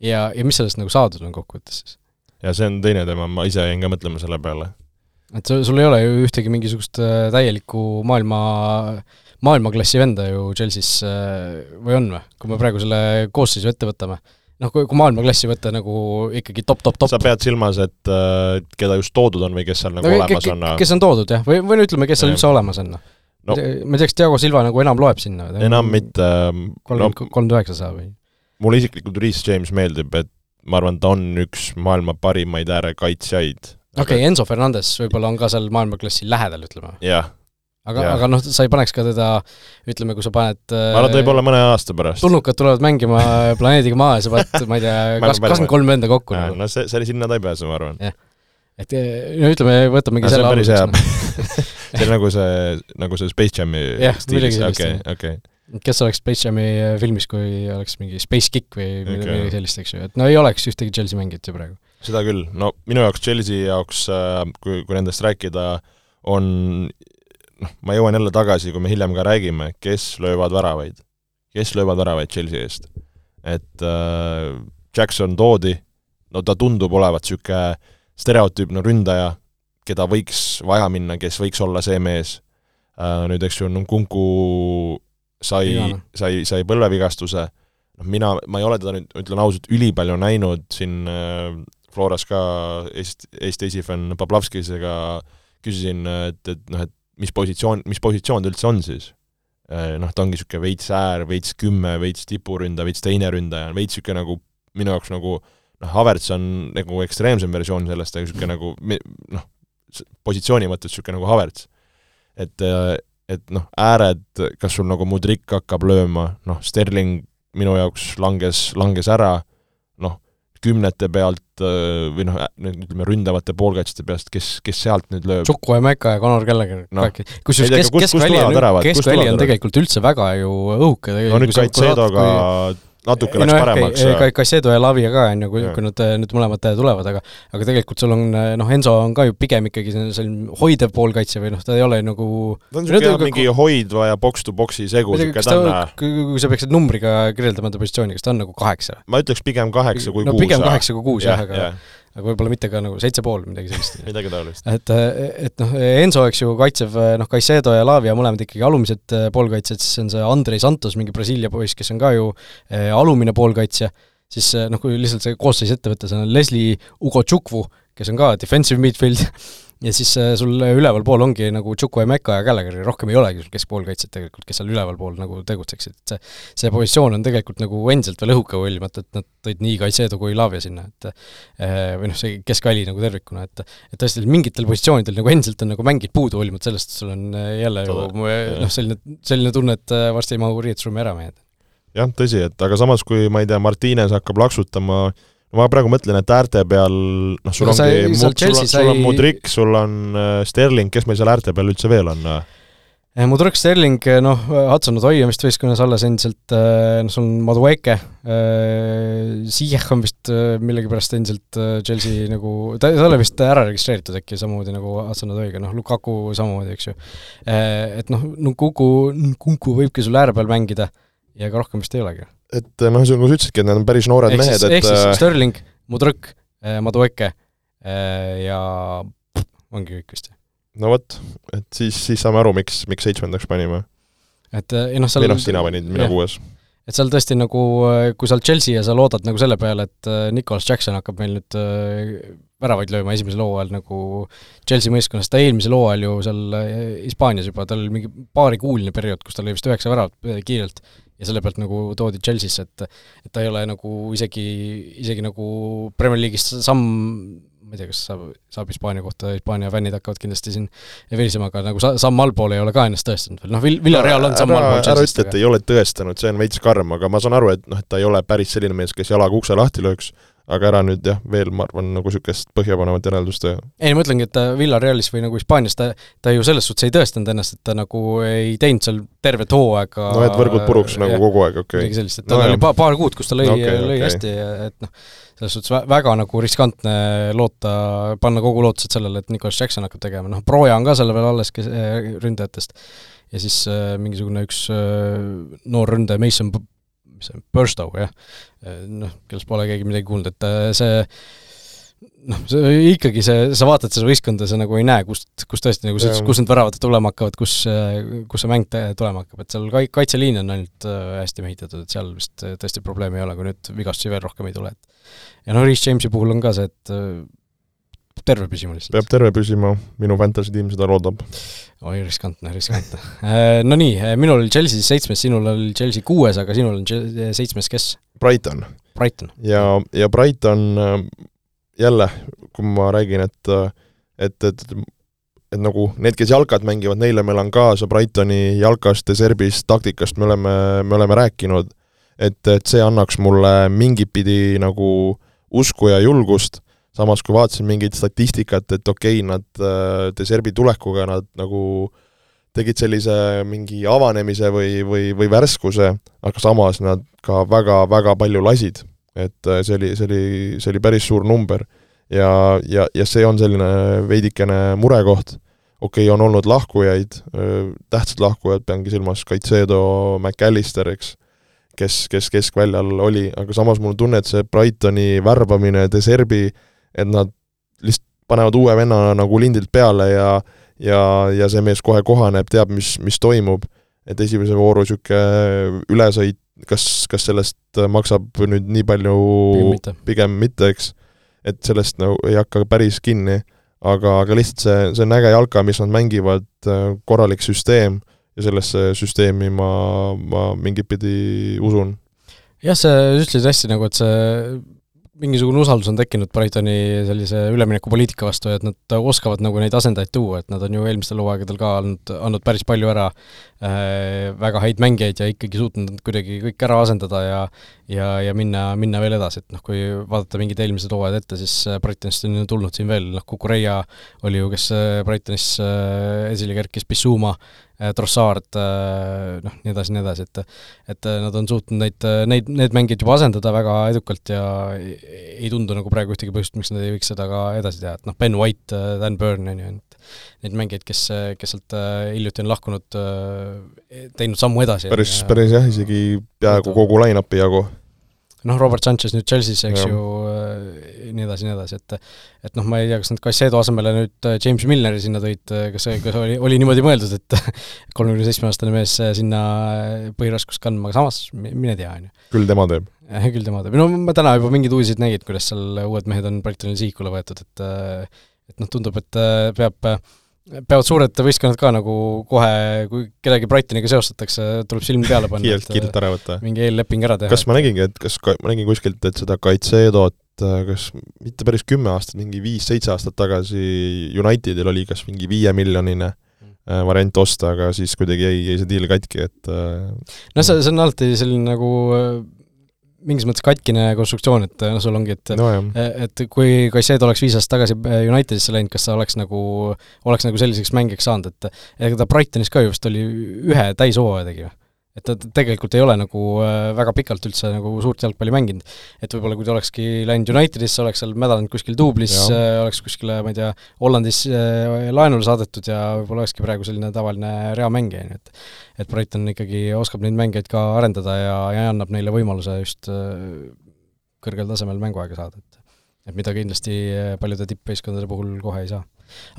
Ja, ja mis sellest nagu saadud on kokkuvõttes siis? ja see on teine teema, ma ise jäin ka mõtlema selle peale. et sul, sul ei ole ju ühtegi mingisugust äh, täielikku maailma, maailmaklassi venda ju Chelsea's äh, või on või, kui me praegu selle koosseisu ette võtame noh, kui, kui maailmaklassi võtta nagu ikkagi top, top, top. sa pead silmas, et äh, keda just toodud on või kes seal nagu no, olemas on? kes on toodud jah, või, või no ütleme, kes seal üldse olemas on, noh. no ma ei tea, kas Diego Silva nagu enam loeb sinna? enam mitte. Ähm, kolmkümmend, kolmkümmend üheksa saab või? Mulle isiklikult Reece James meeldib, et ma arvan, ta on üks maailma parimaid äärekaitsjaid. okei okay, aga..., Enzo Fernandes võib-olla on ka seal maailmaklassi lähedal, ütleme. jah aga, aga noh, sa ei paneks ka teda, ütleme, kui sa paned ma arvan, et võib-olla mõne aasta pärast. tulnukad tulevad mängima *laughs* planeediga Maa ja sa paned, ma ei tea, kakskümmend kolm venda kokku. Nagu. no see, see, sinna ta ei pääse, ma arvan. et no ütleme, võtamegi selle aluseks. Noh. *laughs* see on nagu see, nagu see Space Jami stiilis, okei, okei kes oleks Space Jami filmis, kui oleks mingi Space Kick või okay. midagi sellist, eks ju, et no ei oleks ühtegi Chelsea mängijat ju praegu. seda küll, no minu jaoks Chelsea jaoks, äh, kui, kui nendest rääkida, on noh, ma jõuan jälle tagasi, kui me hiljem ka räägime, kes löövad väravaid. kes löövad väravaid Chelsea eest. et äh, Jackson toodi, no ta tundub olevat niisugune stereotüüpne ründaja, keda võiks vaja minna, kes võiks olla see mees äh,, nüüd eks ju, Nkunku sai, sai, sai põlvevigastuse, noh mina, ma ei ole teda nüüd, ütlen ausalt, ülipalju näinud siin äh, Floras ka Eesti, Eesti esifänn Poplavskisega küsisin, et, et noh, et mis positsioon, mis positsioon ta üldse on siis? Äh, noh, ta ongi niisugune veits äär, veits kümme, veits tipuründaja, veits teine ründaja, veits niisugune nagu minu jaoks nagu noh, Havertz on nagu ekstreemsem versioon sellest, aga niisugune nagu noh, positsiooni mõttes niisugune nagu Havertz. et, äh, et noh, ääred, kas sul nagu Mudrik hakkab lööma, noh, Sterling minu jaoks langes, langes ära, noh, kümnete pealt või noh, ütleme ründavate poolkaitsjate peast, kes, kes sealt nüüd lööb. Chukwu ja Mäka ja Conor Gallagher no., kusjuures kesk, keskväli on, keskväli on tegelikult üldse väga ju õhuke. no nüüd Kaitsedoga kui natuke läks no, paremaks. Caicedo ja Lavia ka, on ju, kui, kui nad nüüd mõlemad tulevad, aga aga tegelikult sul on noh, Enzo on ka ju pigem ikkagi selline hoidev poolkaitse või noh, ta ei ole nagu ta on niisugune mingi hoidva ja box-to-box'i segu, niisugune ta on kui, kui sa peaksid numbriga kirjeldama ta positsiooni, kas ta on nagu kaheksa? ma ütleks pigem kaheksa kui no, kuus. pigem kaheksa kui kuus jah, aga aga võib-olla mitte ka nagu seitse pool, midagi sellist. *laughs* Midagi taolist. et, et noh, Enzo, eks ju, kaitsev noh, Caicedo ja Lavia mõlemad ikkagi alumised eh, poolkaitsjad, siis on see Andrei Santos, mingi Brasiilia poiss, kes on ka ju eh, alumine poolkaitsja, siis eh, noh, kui lihtsalt see koosseis ette võtta, see on Leslie Ugo-Chukwu, kes on ka defensive midfield *laughs* ja siis äh, sul ülevalpool ongi nagu Chukwuemeka ja Gallagher, rohkem ei olegi sul keskpoolkaitsjat tegelikult, kes seal ülevalpool nagu tegutseksid, et see see positsioon on tegelikult nagu endiselt veel õhuke, hoolimata et nad tõid nii Kaisedo kui Lavia sinna, et äh, või noh, see keskväli nagu tervikuna, et et tõesti mingitel positsioonidel nagu endiselt on nagu mängid puudu, hoolimata sellest, et sul on äh, jälle ju noh, selline, selline tunne, et varsti ei mahu riietusruumi ära mehed. jah, tõsi, et aga samas, kui ma ei tea, Martines hakkab laksutama äh, ma praegu mõtlen, et äärte peal noh, sul no, ongi, sul, sul, sul on Mudrik, sul on äh, Sterling, kes meil seal äärte peal üldse veel on? Eh, Mudrik, Sterling, eh, noh, Hudson Odoi on vist võistkonnas alles endiselt, eh, noh, sul on Madueke, Ziyech on vist millegipärast endiselt Chelsea nagu, ta ei ole vist ära registreeritud äkki samamoodi nagu Hudson Odoiga, noh, Lukaku samamoodi, eks ju. Et noh, Nkunku, Nkunku võibki sul ääre peal mängida ja ega rohkem vist ei olegi et noh, nagu sa ütlesidki, et need on päris noored ehk mehed, et ehk siis äh, Sterling, Mudrõk, äh, Madueke ja ongi kõik vist. no vot, et siis, siis saame aru, miks, miks seitsmendaks panime. et ei noh, seal või noh, sina panid, mina kuues. et seal tõesti nagu, kui sa oled Chelsea ja sa loodad nagu selle peale, et Nicolas Jackson hakkab meil nüüd väravaid lööma esimesel hooajal nagu Chelsea meeskonnas, ta eelmisel hooajal ju seal Hispaanias juba, tal mingi paarikuuline periood, kus tal oli vist üheksa väravat kiirelt ja selle pealt nagu toodi Chelsea'sse, et et ta ei ole nagu isegi, isegi nagu Premier League'ist samm, ma ei tea, kas saab, saab Hispaania kohta, Hispaania fännid hakkavad kindlasti siin virisema, aga nagu sa-, samm allpool ei ole ka ennast tõestanud veel, noh, Vill-, Villareal on samm allpool ära ütle, et ei ole tõestanud, see on veits karm, aga ma saan aru, et noh, et ta ei ole päris selline mees, kes jalaga ukse lahti lööks, aga ära nüüd jah, veel ma arvan, nagu niisugust põhjapanevat järeldust teha. ei, ma ütlengi, et ta Villarealis või nagu Hispaanias, ta, ta ju selles suhtes ei tõestanud ennast, et ta nagu ei teinud seal tervet hooaega no et võrgud puruks nagu jah, kogu aeg, okei okay.. midagi sellist, et tal no, oli pa-, paar kuud, kus ta lõi okay,, lõi okay. hästi, et noh, selles suhtes vä-, väga nagu riskantne loota, panna kogu lootused sellele, et Nicolas Jackson hakkab tegema, noh, Broja on ka seal veel alles, kes ründajatest, ja siis äh, mingisugune üks äh, noor ründaja, Mason mis see on, Burstow, jah. noh, kellest pole keegi midagi kuulnud, et äh, see noh, see ikkagi see, sa vaatad seda võistkonda, sa nagu ei näe, kust, kus tõesti nagu ütlesid, kus need väravad tulema hakkavad, kus, kus see mäng tulema hakkab, et seal kai-, kaitseliin on ainult äh, hästi mehitatud, et seal vist äh, tõesti probleemi ei ole, kui nüüd vigastusi veel rohkem ei tule, et ja noh, Reece Jamesi puhul on ka see, et terve püsima lihtsalt. peab terve püsima, minu fantasy tiim seda loodab. oi, riskantne, riskantne äh, No nii, äh, minul oli Chelsea seitsmes, sinul oli Chelsea kuues, aga sinul on äh, seitsmes kes? Brighton. Brighton. ja, ja Brighton jälle, kui ma räägin, et et, et et nagu need, kes jalkat mängivad, neile ma elan kaasa Brightoni jalkast ja Serbist, taktikast me oleme, me oleme rääkinud, et, et see annaks mulle mingit pidi nagu usku ja julgust samas kui vaatasin mingit statistikat, et okei okay,, nad äh, Deserbi tulekuga nad nagu tegid sellise mingi avanemise või, või, või värskuse, aga samas nad ka väga-väga palju lasid. et äh, see oli, see oli, see oli päris suur number. ja, ja, ja see on selline veidikene murekoht, okei okay,, on olnud lahkujaid, äh, tähtsad lahkujad, peangi silmas Caicedo, McAllister, eks, kes, kes keskväljal oli, aga samas mul on tunne, et see Brightoni värbamine, Deserbi äh, et nad lihtsalt panevad uue venna nagu lindilt peale ja ja, ja see mees kohe kohaneb, teab, mis, mis toimub, et esimese vooru niisugune ülesõit, kas, kas sellest maksab nüüd nii palju pigem mitte, pigem mitte, eks, et sellest nagu ei hakka päris kinni, aga, aga lihtsalt see, see on äge jalka, mis nad mängivad, korralik süsteem. ja sellesse süsteemi ma, ma mingit pidi usun. jah, sa ütlesid hästi nagu, et see mingisugune usaldus on tekkinud Brightoni sellise üleminekupoliitika vastu, et nad oskavad nagu neid asendajaid tuua, et nad on ju eelmistel hooaegadel ka andnud, andnud päris palju ära väga häid mängijaid ja ikkagi suutnud nad kuidagi kõik ära asendada ja ja, ja minna, minna veel edasi, et noh, kui vaadata mingid eelmised hooajad ette, siis äh, Brightonist on ju tulnud siin veel, noh, Kukureia oli ju, kes äh, Brightonis äh, esile kerkis, Bissuma äh,, Äh, Trossard, äh, noh, nii edasi, nii edasi, et et äh, nad on suutnud neid, neid, need mängijad juba asendada väga edukalt ja ei tundu nagu praegu ühtegi põhjust, miks nad ei võiks seda ka edasi teha, et noh, Ben White, Dan Burn on ju, neid mängijaid, kes, kes sealt hiljuti on lahkunud, teinud sammu edasi. päris, päris jah, isegi peaaegu kogu line-up'i jagu noh, Robert Sanchez nüüd Chelsea's, eks ja. ju, äh, nii edasi, nii edasi, et et noh, ma ei tea, kas nad Caicedo asemele nüüd äh, James Milleri sinna tõid, äh, kas see, kas oli, oli niimoodi mõeldud, et *laughs* kolmekümne seitsme aastane mees sinna põhiraskust kandma, aga samas mine tea, on ju. küll tema teeb. küll tema teeb, no ma täna juba mingeid uudiseid nägin, kuidas seal uued mehed on Brightonil sihikule võetud, et et noh, tundub, et peab peavad suured võistkonnad ka nagu kohe, kui kedagi Brightoniga seostatakse, tuleb silm peale panna kiirelt, kiirelt ära võtta. mingi eelleping ära teha. kas ma nägingi, et kas ka, ma nägin kuskilt, et seda Kaitseedot kas mitte päris kümme aastat, mingi viis-seitse aastat tagasi Unitedil oli kas mingi viiemiljonine mm. äh, variant osta, aga siis kuidagi jäi, jäi see diil katki, et äh, no see, see on alati selline nagu mingis mõttes katkine konstruktsioon, et noh, sul ongi, et no, et kui Kassed oleks viis aastat tagasi Unitedisse läinud, kas ta oleks nagu, oleks nagu selliseks mängijaks saanud, et ega ta Brightonis ka ju vist oli ühe täishooaja tegi või? Et ta tegelikult ei ole nagu äh, väga pikalt üldse nagu suurt jalgpalli mänginud. et võib-olla kui ta olekski läinud Unitedisse, oleks seal mädanud kuskil duublis, äh, oleks kuskile, ma ei tea, Hollandis äh, laenule saadetud ja võib-olla olekski praegu selline tavaline reamängija, nii et et Brighton ikkagi oskab neid mängijaid ka arendada ja, ja annab neile võimaluse just kõrgel tasemel mänguaega saada, et et mida kindlasti paljude tippvõistkondade puhul kohe ei saa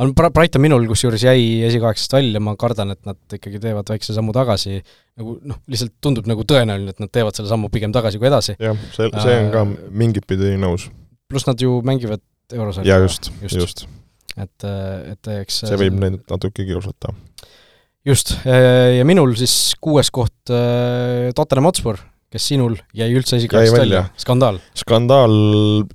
aga Brighton minul kusjuures jäi esikaheksast välja, ma kardan, et nad ikkagi teevad väikse sammu tagasi, nagu noh, lihtsalt tundub nagu tõenäoline, et nad teevad selle sammu pigem tagasi kui edasi. jah, see, see on ka mingit pidi nõus. pluss nad ju mängivad eurosarja. jaa, just, just, just.. et, et eks see võib neid natuke kiusata. just, ja minul siis kuues koht äh, Tottenham Hotspur, kes sinul jäi üldse esikaheksast välja, skandaal? skandaal,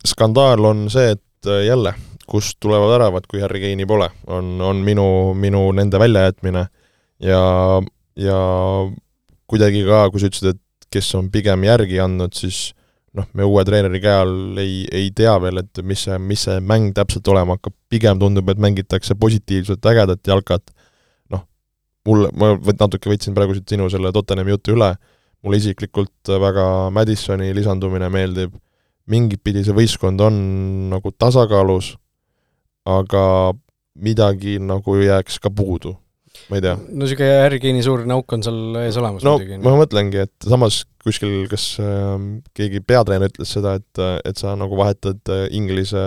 skandaal on see, et äh, jälle kust tulevad väravad, kui Harry Kane'i pole, on, on minu, minu nende väljajätmine. Ja, ja kuidagi ka, kui sa ütlesid, et kes on pigem järgi andnud, siis noh, me uue treeneri käe all ei, ei tea veel, et mis see, mis see mäng täpselt olema hakkab, pigem tundub, et mängitakse positiivset, ägedat jalkat, noh, mul, ma natuke võtsin praegu siit sinu selle Tottenhami jutu üle, mulle isiklikult väga Madisoni lisandumine meeldib, mingit pidi see võistkond on nagu tasakaalus, aga midagi nagu jääks ka puudu ma ei tea. no niisugune Harry suur nauk on seal ees olemas no muidugi. ma mõtlengi, et samas kuskil kas äh, keegi peatreener ütles seda, et, et sa nagu vahetad äh, Inglise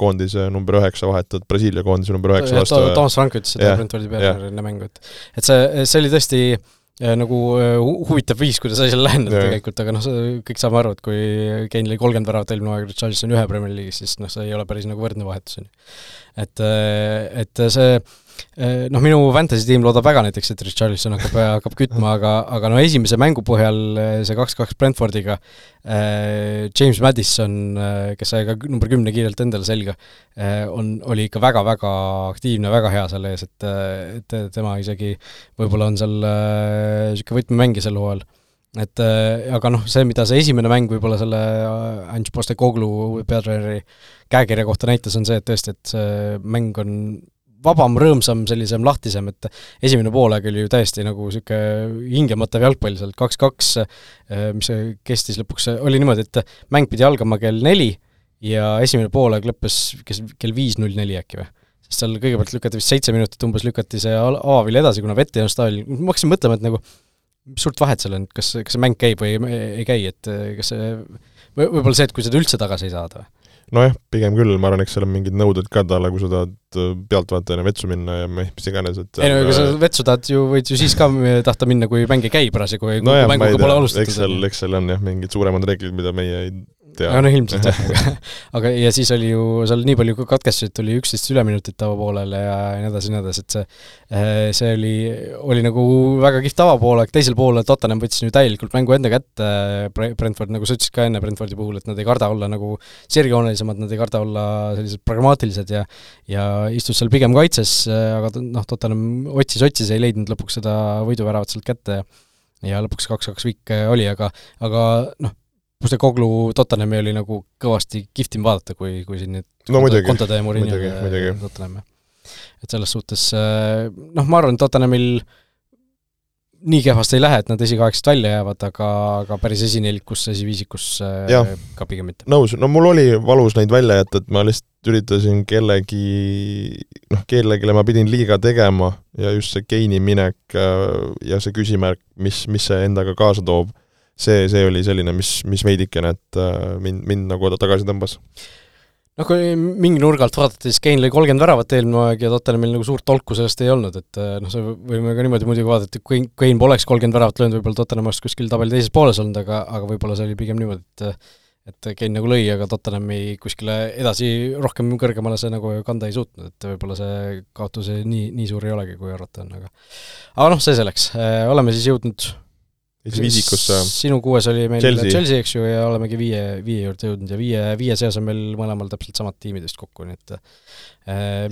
koondise number üheksa, vahetad Brasiilia koondise number üheksa vastu. Toomas Frank ütles seda Brentfordi peatreener enne mängu, et et see, see oli tõesti äh, nagu äh, huvitav viis, kuidas asjale läheneda tegelikult, aga noh, kõik saame aru, et kui Kane lõi kolmkümmend väravat eelmine aeg, Richarlison ühe Premier League'is, siis noh, see ei ole päris nagu võrdne vahetus, on ju. et, et see Äh, noh, minu fantasy tiim loodab väga näiteks, et Richarlison hakkab, *laughs* hakkab kütma, aga, aga no esimese mängu põhjal äh, see kaks-kaks Brentfordiga äh,, James Madison, äh, kes sai ka number kümne kiirelt endale selga äh,, on, oli ikka väga-väga aktiivne, väga hea seal ees, et, et tema isegi võib-olla on seal niisugune äh, võtmemängija sel hooajal. Et äh, aga noh, see, mida see esimene mäng võib-olla selle Ange Postecoglou peatreeneri käekirja kohta näitas, on see, et tõesti, et see mäng on vabam, rõõmsam, sellisem lahtisem, et esimene poolaeg oli ju täiesti nagu niisugune hingematav jalgpall seal, kaks-kaks, äh, mis kestis lõpuks, oli niimoodi, et mäng pidi algama kell neli ja esimene poolaeg lõppes kes, kell viis null neli äkki või? sest seal kõigepealt lükati vist seitse minutit umbes, lükati see avavill edasi, kuna vett ei olnud staadionil, ma hakkasin mõtlema, et nagu mis suurt vahet seal on, kas, kas see mäng käib või ei, ei käi, et kas see võib-olla see, et kui seda üldse tagasi ei saada või? Nojah, pigem küll, ma arvan, eks seal on mingid nõuded ka talle, kui sa tahad äh, pealtvaatajana vetsu minna ja mis iganes, et ei no aga sa vetsu tahad ju, võid ju siis ka tahta minna, kui mäng ei käi parasjagu, kui no mänguga pole alustatud. eks seal, eks seal on jah, mingid suuremad reeglid, mida meie ei tea. aga noh, ilmselt jah, *laughs* aga ja siis oli ju seal nii palju katkestusi, et oli üksteist üleminutit tavapoolele ja nii edasi, nii edasi, et see eh, see oli, oli nagu väga kihvt tavapoolek, teisel poolel Tottenham võttis ju täielikult mängu enda kätte, Brentford, nagu sa ütlesid ka enne Brentfordi puhul, et nad ei karda olla nagu sirgjoonelisemad, nad ei karda olla sellised pragmaatilised ja ja istus seal pigem kaitses, aga noh, Tottenham otsis, otsis, ei leidnud lõpuks seda võiduväravat sealt kätte ja lõpuks kaks-kaks vikk oli, aga aga noh, Postecoglou Tottenhami oli nagu kõvasti kihvtim vaadata, kui, kui siin nüüd no, muidugi, ja Murillo Tottenham. et selles suhtes äh, noh, ma arvan, et Tottenhamil nii kehvasti ei lähe, et nad esikaheksast välja jäävad, aga, aga päris esinelikus, esiviisikus äh, ja, ka pigem mitte. nõus, no mul oli valus neid välja jätta, et ma lihtsalt üritasin kellegi, noh, kellelegi ma pidin liiga tegema ja just see Keini minek äh, ja see küsimärk, mis, mis see endaga kaasa toob see, see oli selline, mis, mis veidikene, et äh, mind, mind nagu tagasi tõmbas. noh, kui mingi nurga alt vaadata, siis Kein lõi kolmkümmend väravat eelmine aeg ja Tottenhamil nagu suurt tolku sellest ei olnud, et äh, noh, see võime ka niimoodi muidugi vaadata, et kui Kein poleks kolmkümmend väravat löönud, võib-olla Tottenham oleks kuskil tabeli teises pooles olnud, aga, aga võib-olla see oli pigem niimoodi, et et Kein nagu lõi, aga Tottenhami kuskile edasi rohkem kõrgemale see nagu kanda ei suutnud, et võib-olla see kaotus nii, nii suur ei olegi, kui arvata on, aga aga noh, see selleks, äh, oleme siis jõudnud viisikusse. sinu kuues oli meil Chelsea, Chelsea, eks ju, ja olemegi viie, viie juurde jõudnud ja viie, viie seas on meil mõlemal täpselt samad tiimid vist kokku, nii et äh,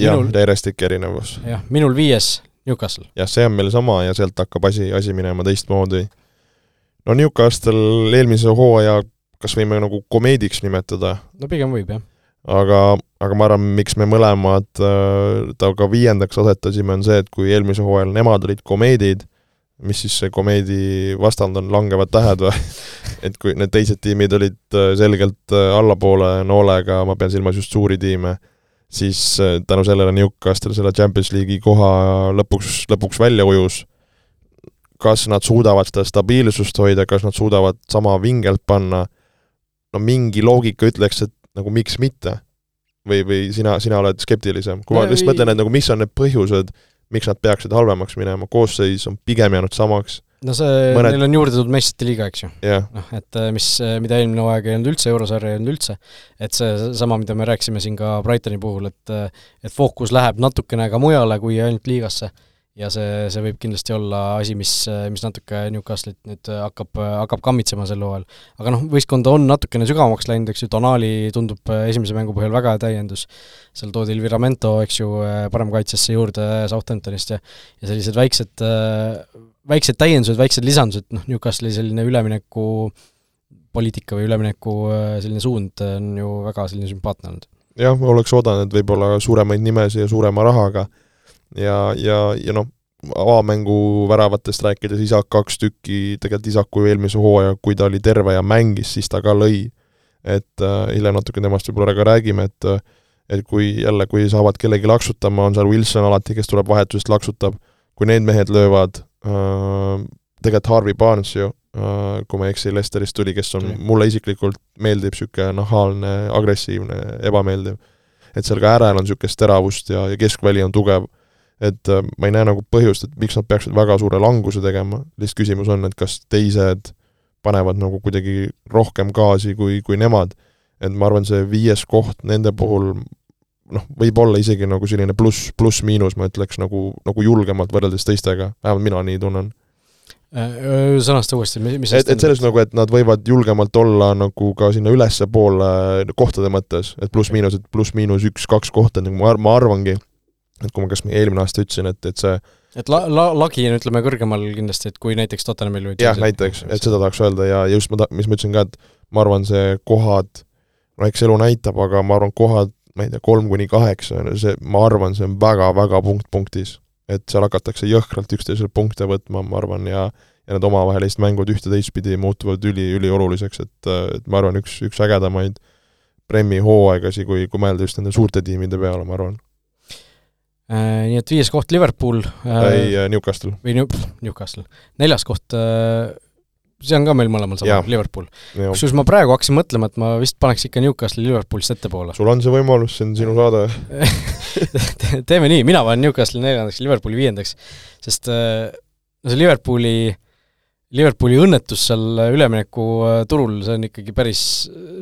jah, järjestik erinevus. jah, minul viies Newcastle. jah, see on meil sama ja sealt hakkab asi, asi minema teistmoodi. no Newcastle eelmise hooaja kas võime nagu komeediks nimetada? no pigem võib, jah. aga, aga ma arvan, miks me mõlemad äh, ta ka viiendaks asetasime, on see, et kui eelmisel hooajal nemad olid komeedid, mis siis see komeedi vastand on, langevad tähed või? *laughs* et kui need teised tiimid olid äh, selgelt äh, allapoole noolega, ma pean silmas just suuri tiime, siis äh, tänu sellele Newcastle selle Champions League'i koha lõpuks, lõpuks välja ujus. kas nad suudavad seda stabiilsust hoida, kas nad suudavad sama vingelt panna, no mingi loogika ütleks, et nagu miks mitte. või, või sina, sina oled skeptilisem, kui ma lihtsalt mõtlen, et nagu mis on need põhjused, miks nad peaksid halvemaks minema, koosseis on pigem jäänud samaks. no see Mõned..., neil on juurde tulnud meistrite liiga, eks ju. Yeah.. noh, et äh, mis, äh, mida eelmine hooaeg ei olnud üldse, eurosarja ei olnud üldse, et seesama, mida me rääkisime siin ka Brightoni puhul, et äh, et fookus läheb natukene ka mujale kui ainult liigasse ja see, see võib kindlasti olla asi, mis, mis natuke Newcastle'it nüüd hakkab, hakkab kammitsema sel hooajal. aga noh, võistkond on natukene sügavamaks läinud, eks ju, Donali tundub esimese mängu põhjal väga hea täiendus, seal toodi Elviramento, eks ju, paremkaitsesse juurde Southamptonist ja ja sellised väiksed, väiksed täiendused, väiksed lisandused, noh, Newcastle'i selline ülemineku poliitika või ülemineku selline suund on ju väga selline sümpaatne olnud. jah, oleks oodanud võib-olla suuremaid nimesid ja suurema rahaga ja, ja, ja noh, avamängu väravatest rääkides, Isak kaks tükki, tegelikult Isaku eelmise hooaja, kui ta oli terve ja mängis, siis ta ka lõi. et äh, hiljem natuke temast võib-olla ka räägime, et et kui jälle, kui saavad kellegi laksutama, on seal Wilson alati, kes tuleb vahetusest, laksutab, kui need mehed löövad äh,, tegelikult Harvey Barnes ju äh,, kui ma ei eksi, Lesterist tuli, kes on, mulle isiklikult meeldib niisugune nahaalne, agressiivne, ebameeldiv. et seal ka äärel on niisugust teravust ja, ja keskväli on tugev et äh, ma ei näe nagu põhjust, et miks nad peaksid väga suure languse tegema, lihtsalt küsimus on, et kas teised panevad nagu kuidagi rohkem gaasi kui, kui nemad. et ma arvan, see viies koht nende puhul noh, võib olla isegi nagu selline pluss, pluss-miinus, ma ütleks, nagu, nagu julgemalt võrreldes teistega, vähemalt mina nii tunnen. Äh, sõnasta uuesti, mis et, et selles nagu, et nad võivad julgemalt olla nagu ka sinna ülespoole kohtade mõttes, et pluss-miinus, et pluss-miinus üks-kaks kohta, nagu ma, ma arvangi, et kui ma kas eelmine aasta ütlesin, et, et see et la-, la-, lagi on ütleme kõrgemal kindlasti, et kui näiteks Tottenhamil või jah, näiteks, et seda tahaks öelda ja just ma ta-, mis ma ütlesin ka, et ma arvan, see kohad, no eks elu näitab, aga ma arvan, kohad, ma ei tea, kolm kuni kaheksa, see, ma arvan, see on väga-väga punkt punktis. et seal hakatakse jõhkralt üksteisele punkte võtma, ma arvan, ja ja need omavahelised mängud ühte-teistpidi muutuvad üli, ülioluliseks, et, et ma arvan, üks, üks ägedamaid Premi hooaegasi, kui, kui mõelda just nende suurte tiimide peale, ma arvan nii et viies koht Liverpool. Äh, ei, äh, Newcastle. või New-, Newcastle. neljas koht, see on ka meil mõlemal sama, Liverpool. kusjuures ma praegu hakkasin mõtlema, et ma vist paneks ikka Newcastle'i Liverpoolist ettepoole. sul on see võimalus, see on sinu saade *laughs* teeme nii, mina panen Newcastle'i neljandaks, Liverpooli viiendaks, sest no see Liverpooli Liverpooli õnnetus seal üleminekuturul, see on ikkagi päris,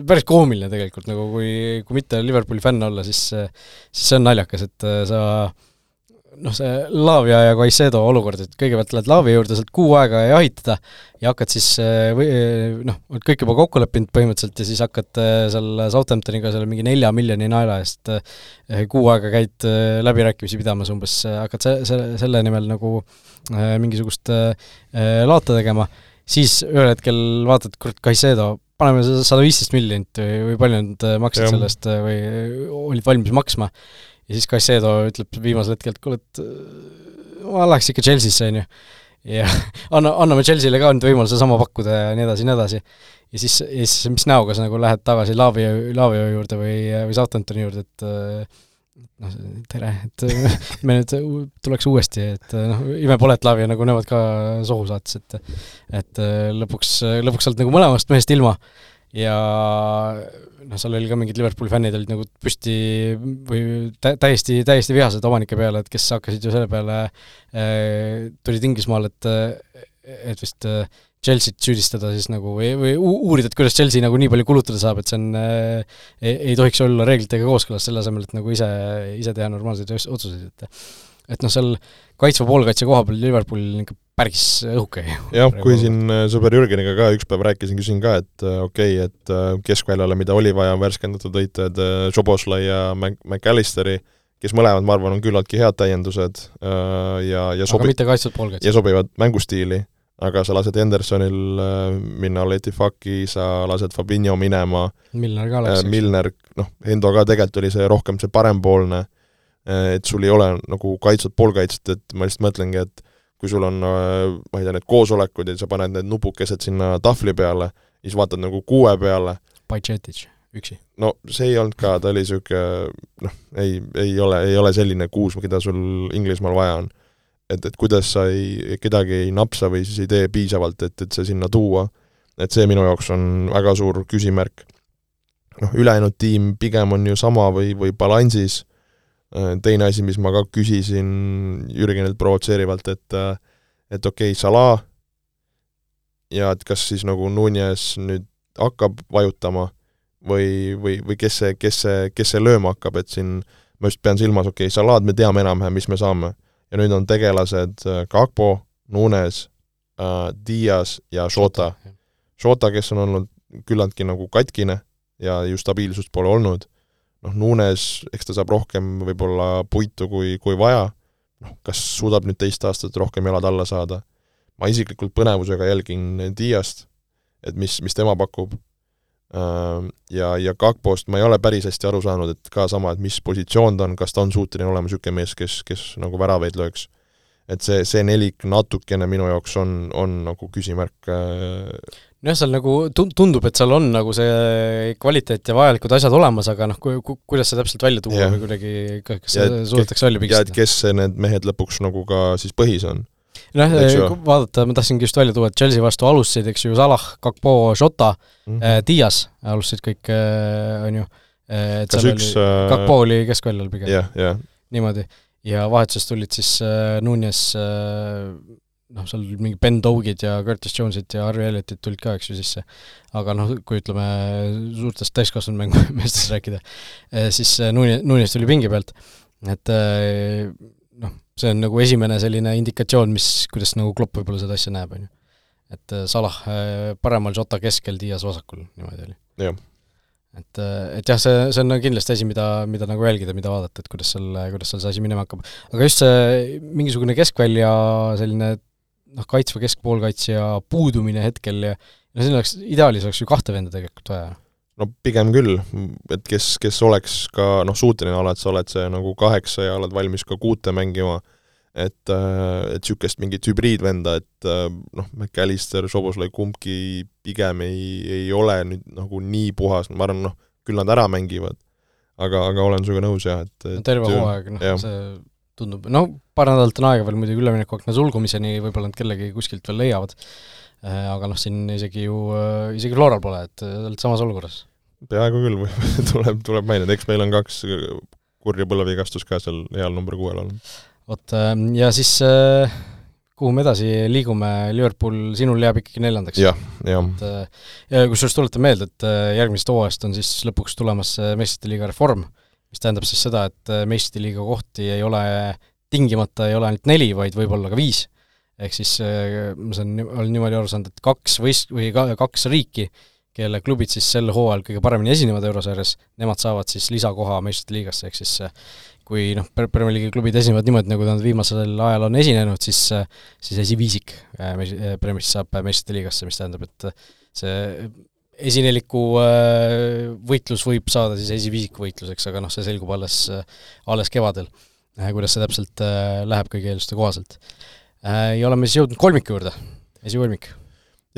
päris koomiline tegelikult, nagu kui, kui mitte Liverpooli fänn olla, siis siis see on naljakas, et sa noh, see Lavia ja Caicedo olukord, et kõigepealt lähed Lavia juurde sealt kuu aega jahitada ja hakkad siis või noh, oled kõik juba kokku leppinud põhimõtteliselt ja siis hakkad seal Southamptoniga seal mingi nelja miljoni naela eest kuu aega käid läbirääkimisi pidamas umbes, hakkad se-, se-, selle nimel nagu mingisugust laata tegema, siis ühel hetkel vaatad, kurat, Caicedo, paneme sada viisteist miljonit või, palju nad maksid sellest või olid valmis maksma ja siis Caicedo ütleb viimasel hetkel, et kuule, et äh, ma läheks ikka Chelsea'sse, on ju. ja *laughs* anna, anname Chelsea'le ka nüüd võimaluse sama pakkuda ja nii edasi ja nii edasi. ja siis, ja siis mis näoga sa nagu lähed tagasi Laavio, Laavio juurde või, või Southamptoni juurde, et äh, noh, tere, et *laughs* me nüüd tuleks uuesti, et noh, ime pole, et Laavia nagu nemad ka sohu saatis, et et lõpuks, lõpuks sa oled nagu mõlemast mehest ilma ja noh, seal oli ka mingid Liverpooli fännid olid nagu püsti või tä-, täiesti, täiesti vihased omanike peale, et kes hakkasid ju selle peale äh,, tulid Inglismaal, et et vist äh, Chelsea't süüdistada siis nagu või, või uurida, et kuidas Chelsea nagu nii palju kulutada saab, et see on äh,, ei, ei tohiks olla reeglitega kooskõlas, selle asemel, et nagu ise, ise teha normaalseid otsuseid, et et noh, seal kaitsva poolkaitse koha peal Liverpoolil ikka päris õhuke. jah, kui siin äh, sõber Jürgeniga ka üks päev rääkisin, küsisin ka, et äh, okei okay,, et äh, keskväljale, mida oli vaja, on värskendatud õited Šoboslai ja Mac-, McAllisteri, kes mõlemad, ma arvan, on küllaltki head täiendused ja, ja sobi-... aga mitte kaitstud poolkaitse. ja sobivad mängustiili, aga sa lased Hendersonil minna Letifaki, sa lased Fabinho minema, Milner ka läks, eks? Milner, noh, Endo ka tegelikult oli see rohkem see parempoolne et sul ei ole nagu kaitsvat poolkaitset, et ma lihtsalt mõtlengi, et kui sul on, äh, ma ei tea, need koosolekud ja sa paned need nupukesed sinna tahvli peale, siis vaatad nagu kuue peale. Budgetic, üksi. no see ei olnud ka, ta oli niisugune noh, ei, ei ole, ei ole selline kuus, keda sul Inglismaal vaja on. et, et kuidas sa ei, kedagi ei napsa või siis ei tee piisavalt, et, et see sinna tuua, et see minu jaoks on väga suur küsimärk. noh, ülejäänud tiim pigem on ju sama või, või balansis teine asi, mis ma ka küsisin Jürgenilt provotseerivalt, et äh, et okei okay,, Salah ja et kas siis nagu Nunes nüüd hakkab vajutama või, või, või kes see, kes see, kes see lööma hakkab, et siin ma just pean silmas, okei okay,, Salad me teame enam-vähem, mis me saame. ja nüüd on tegelased äh, Kakpo, Nunes äh,, Dias ja Šota. Šota, kes on olnud küllaltki nagu katkine ja ju stabiilsust pole olnud, noh, Nunes, eks ta saab rohkem võib-olla puitu kui, kui vaja, noh, kas suudab nüüd teist aastat rohkem jalad alla saada, ma isiklikult põnevusega jälgin Diast, et mis, mis tema pakub, ja, ja Kakpost ma ei ole päris hästi aru saanud, et ka sama, et mis positsioon ta on, kas ta on suuteline olema niisugune mees, kes, kes nagu väravaid lööks. et see, see nelik natukene minu jaoks on, on nagu küsimärk nojah, seal nagu tund-, tundub, et seal on nagu see kvaliteet ja vajalikud asjad olemas, aga noh, ku-, ku-, kuidas see täpselt välja tuua yeah. või kuidagi, kas see suudetakse välja pigistada? ja et kes need mehed lõpuks nagu ka siis põhis on noh, vaadata, ma tahtsingi just välja tuua, et Chelsea vastu alustasid, eks ju, Salah, Kakpo, Jota mm, -hmm. äh, Dias alustasid kõik äh,, on ju, äh, et kas seal üks oli, äh, Kakpo oli keskväljal pigem yeah,. Yeah. niimoodi. ja vahetusest tulid siis äh, Nunes äh, noh, seal mingi Ben Dogid ja Curtis Jonesid ja Harry Elliotit tulid ka, eks ju, sisse. aga noh, kui ütleme, suurtest täiskasvanud mängumeestest rääkida, siis Nunes, Nunes tuli pingi pealt, et noh, see on nagu esimene selline indikatsioon, mis, kuidas nagu Klopp võib-olla seda asja näeb, on ju. et Salah paremal, Jota keskel, Dias vasakul, niimoodi oli. et, äh, et jah, see, see on kindlasti asi, mida, mida nagu jälgida, mida vaadata, et kuidas seal, kuidas seal see asi minema hakkab. aga just see mingisugune keskvälja selline noh, kaitsva keskpoolkaitsja puudumine hetkel ja no siin oleks, ideaalis oleks ju kahte venda tegelikult vaja. No pigem küll, et kes, kes oleks ka noh, suuteline oled, sa oled see nagu kaheksa ja oled valmis ka kuute mängima, et, äh, et niisugust mingit hübriidvenda, et äh, noh, McAllister, Soboslai, kumbki pigem ei, ei ole nüüd nagu nii puhas, ma arvan, noh, küll nad ära mängivad, aga, aga olen sinuga nõus jah, et, et no terve hooaeg, noh, see tundub, no paar nädalat on aega veel muidugi üleminekuakna sulgumiseni, võib-olla nad kellegi kuskilt veel leiavad, äh, aga noh, siin isegi ju, isegi Floral pole, et oled samas olukorras peaaegu küll *laughs* tuleb, tuleb mainida, eks meil on kaks kurja põlvevigastust ka seal heal number kuuel olnud. vot, ähm, ja siis äh, kuhu me edasi liigume, Liverpool sinul jääb ikkagi neljandaks? jah, jah. et äh, ja kusjuures tuletan meelde, et äh, järgmisest hooajast on siis lõpuks tulemas meistrite liiga reform, mis tähendab siis seda, et meistrite liiga kohti ei ole tingimata ei ole ainult neli, vaid võib-olla ka viis. ehk siis ma saan, olen niimoodi aru saanud, et kaks võist- või ka kaks riiki kelle klubid siis sel hooajal kõige paremini esinevad eurosarjas, nemad saavad siis lisakoha meistrite liigasse, ehk siis kui noh, Premier League'i klubid esinevad niimoodi, nagu nad viimasel ajal on esinenud, siis siis esiviisik äh, äh, Premierist saab meistrite liigasse, mis tähendab, et see esineliku äh, võitlus võib saada siis esiviisiku võitluseks, aga noh, see selgub alles, alles kevadel, kuidas see täpselt läheb kõigi eelduste kohaselt. Ja oleme siis jõudnud kolmiku juurde, esikolmik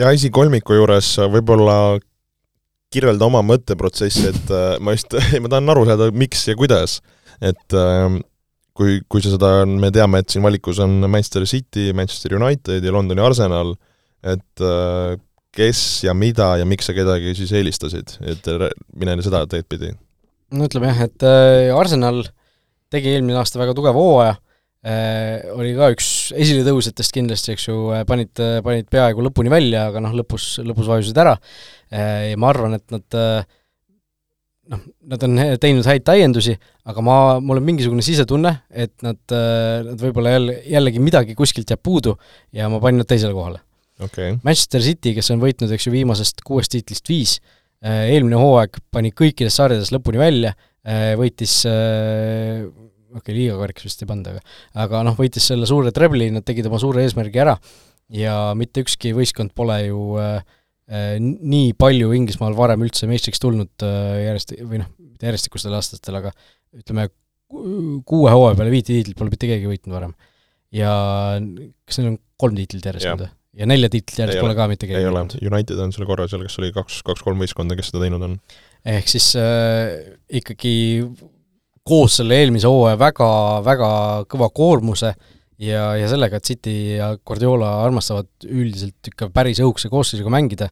ja esikolmiku juures võib-olla kirjelda oma mõtteprotsessi, et äh, ma just, *laughs* ma tahan aru saada, miks ja kuidas. et ähm, kui, kui sa seda, me teame, et siin valikus on Manchester City, Manchester United ja Londoni Arsenal, et äh, kes ja mida ja miks sa kedagi siis eelistasid, et mine seda teed pidi? no ütleme jah, et äh, Arsenal tegi eelmine aasta väga tugeva hooaja Äh, oli ka üks esiletõusjatest kindlasti, eks ju, äh, panid, panid peaaegu lõpuni välja, aga noh, lõpus, lõpus vajusid ära ja ma arvan, et nad noh, nad on teinud häid täiendusi, aga ma, mul on mingisugune sisetunne, et nad, nad võib-olla jälle, jällegi midagi kuskilt jääb puudu ja ma panin nad teisele kohale okay.. Manchester City, kes on võitnud, eks ju, viimasest kuuest tiitlist viis, eelmine hooaeg pani kõikides sarjades lõpuni välja, võitis okei okay,, liiga kõrgeks vist ei pannud, aga aga noh, võitis selle suure trebli, nad tegid oma suure eesmärgi ära ja mitte ükski võistkond pole ju äh, äh, nii palju Inglismaal varem üldse meistriks tulnud äh, järjest, või noh, mitte järjestikustel aastatel, aga ütleme, kuue hooaja peale viite tiitlit pole mitte keegi võitnud varem. ja kas neil on kolm tiitlit järjest olnud või? Ja nelja tiitlit järjest pole ole. ka mitte keegi ei ole, United on selle korra seal, kas oli kaks, kaks-kolm võistkonda, kes seda teinud on. ehk siis äh, ikkagi koos selle eelmise hooaja väga, väga kõva koormuse ja, ja sellega, et City ja Guardiola armastavad üldiselt ikka päris õhukese koosseisuga mängida,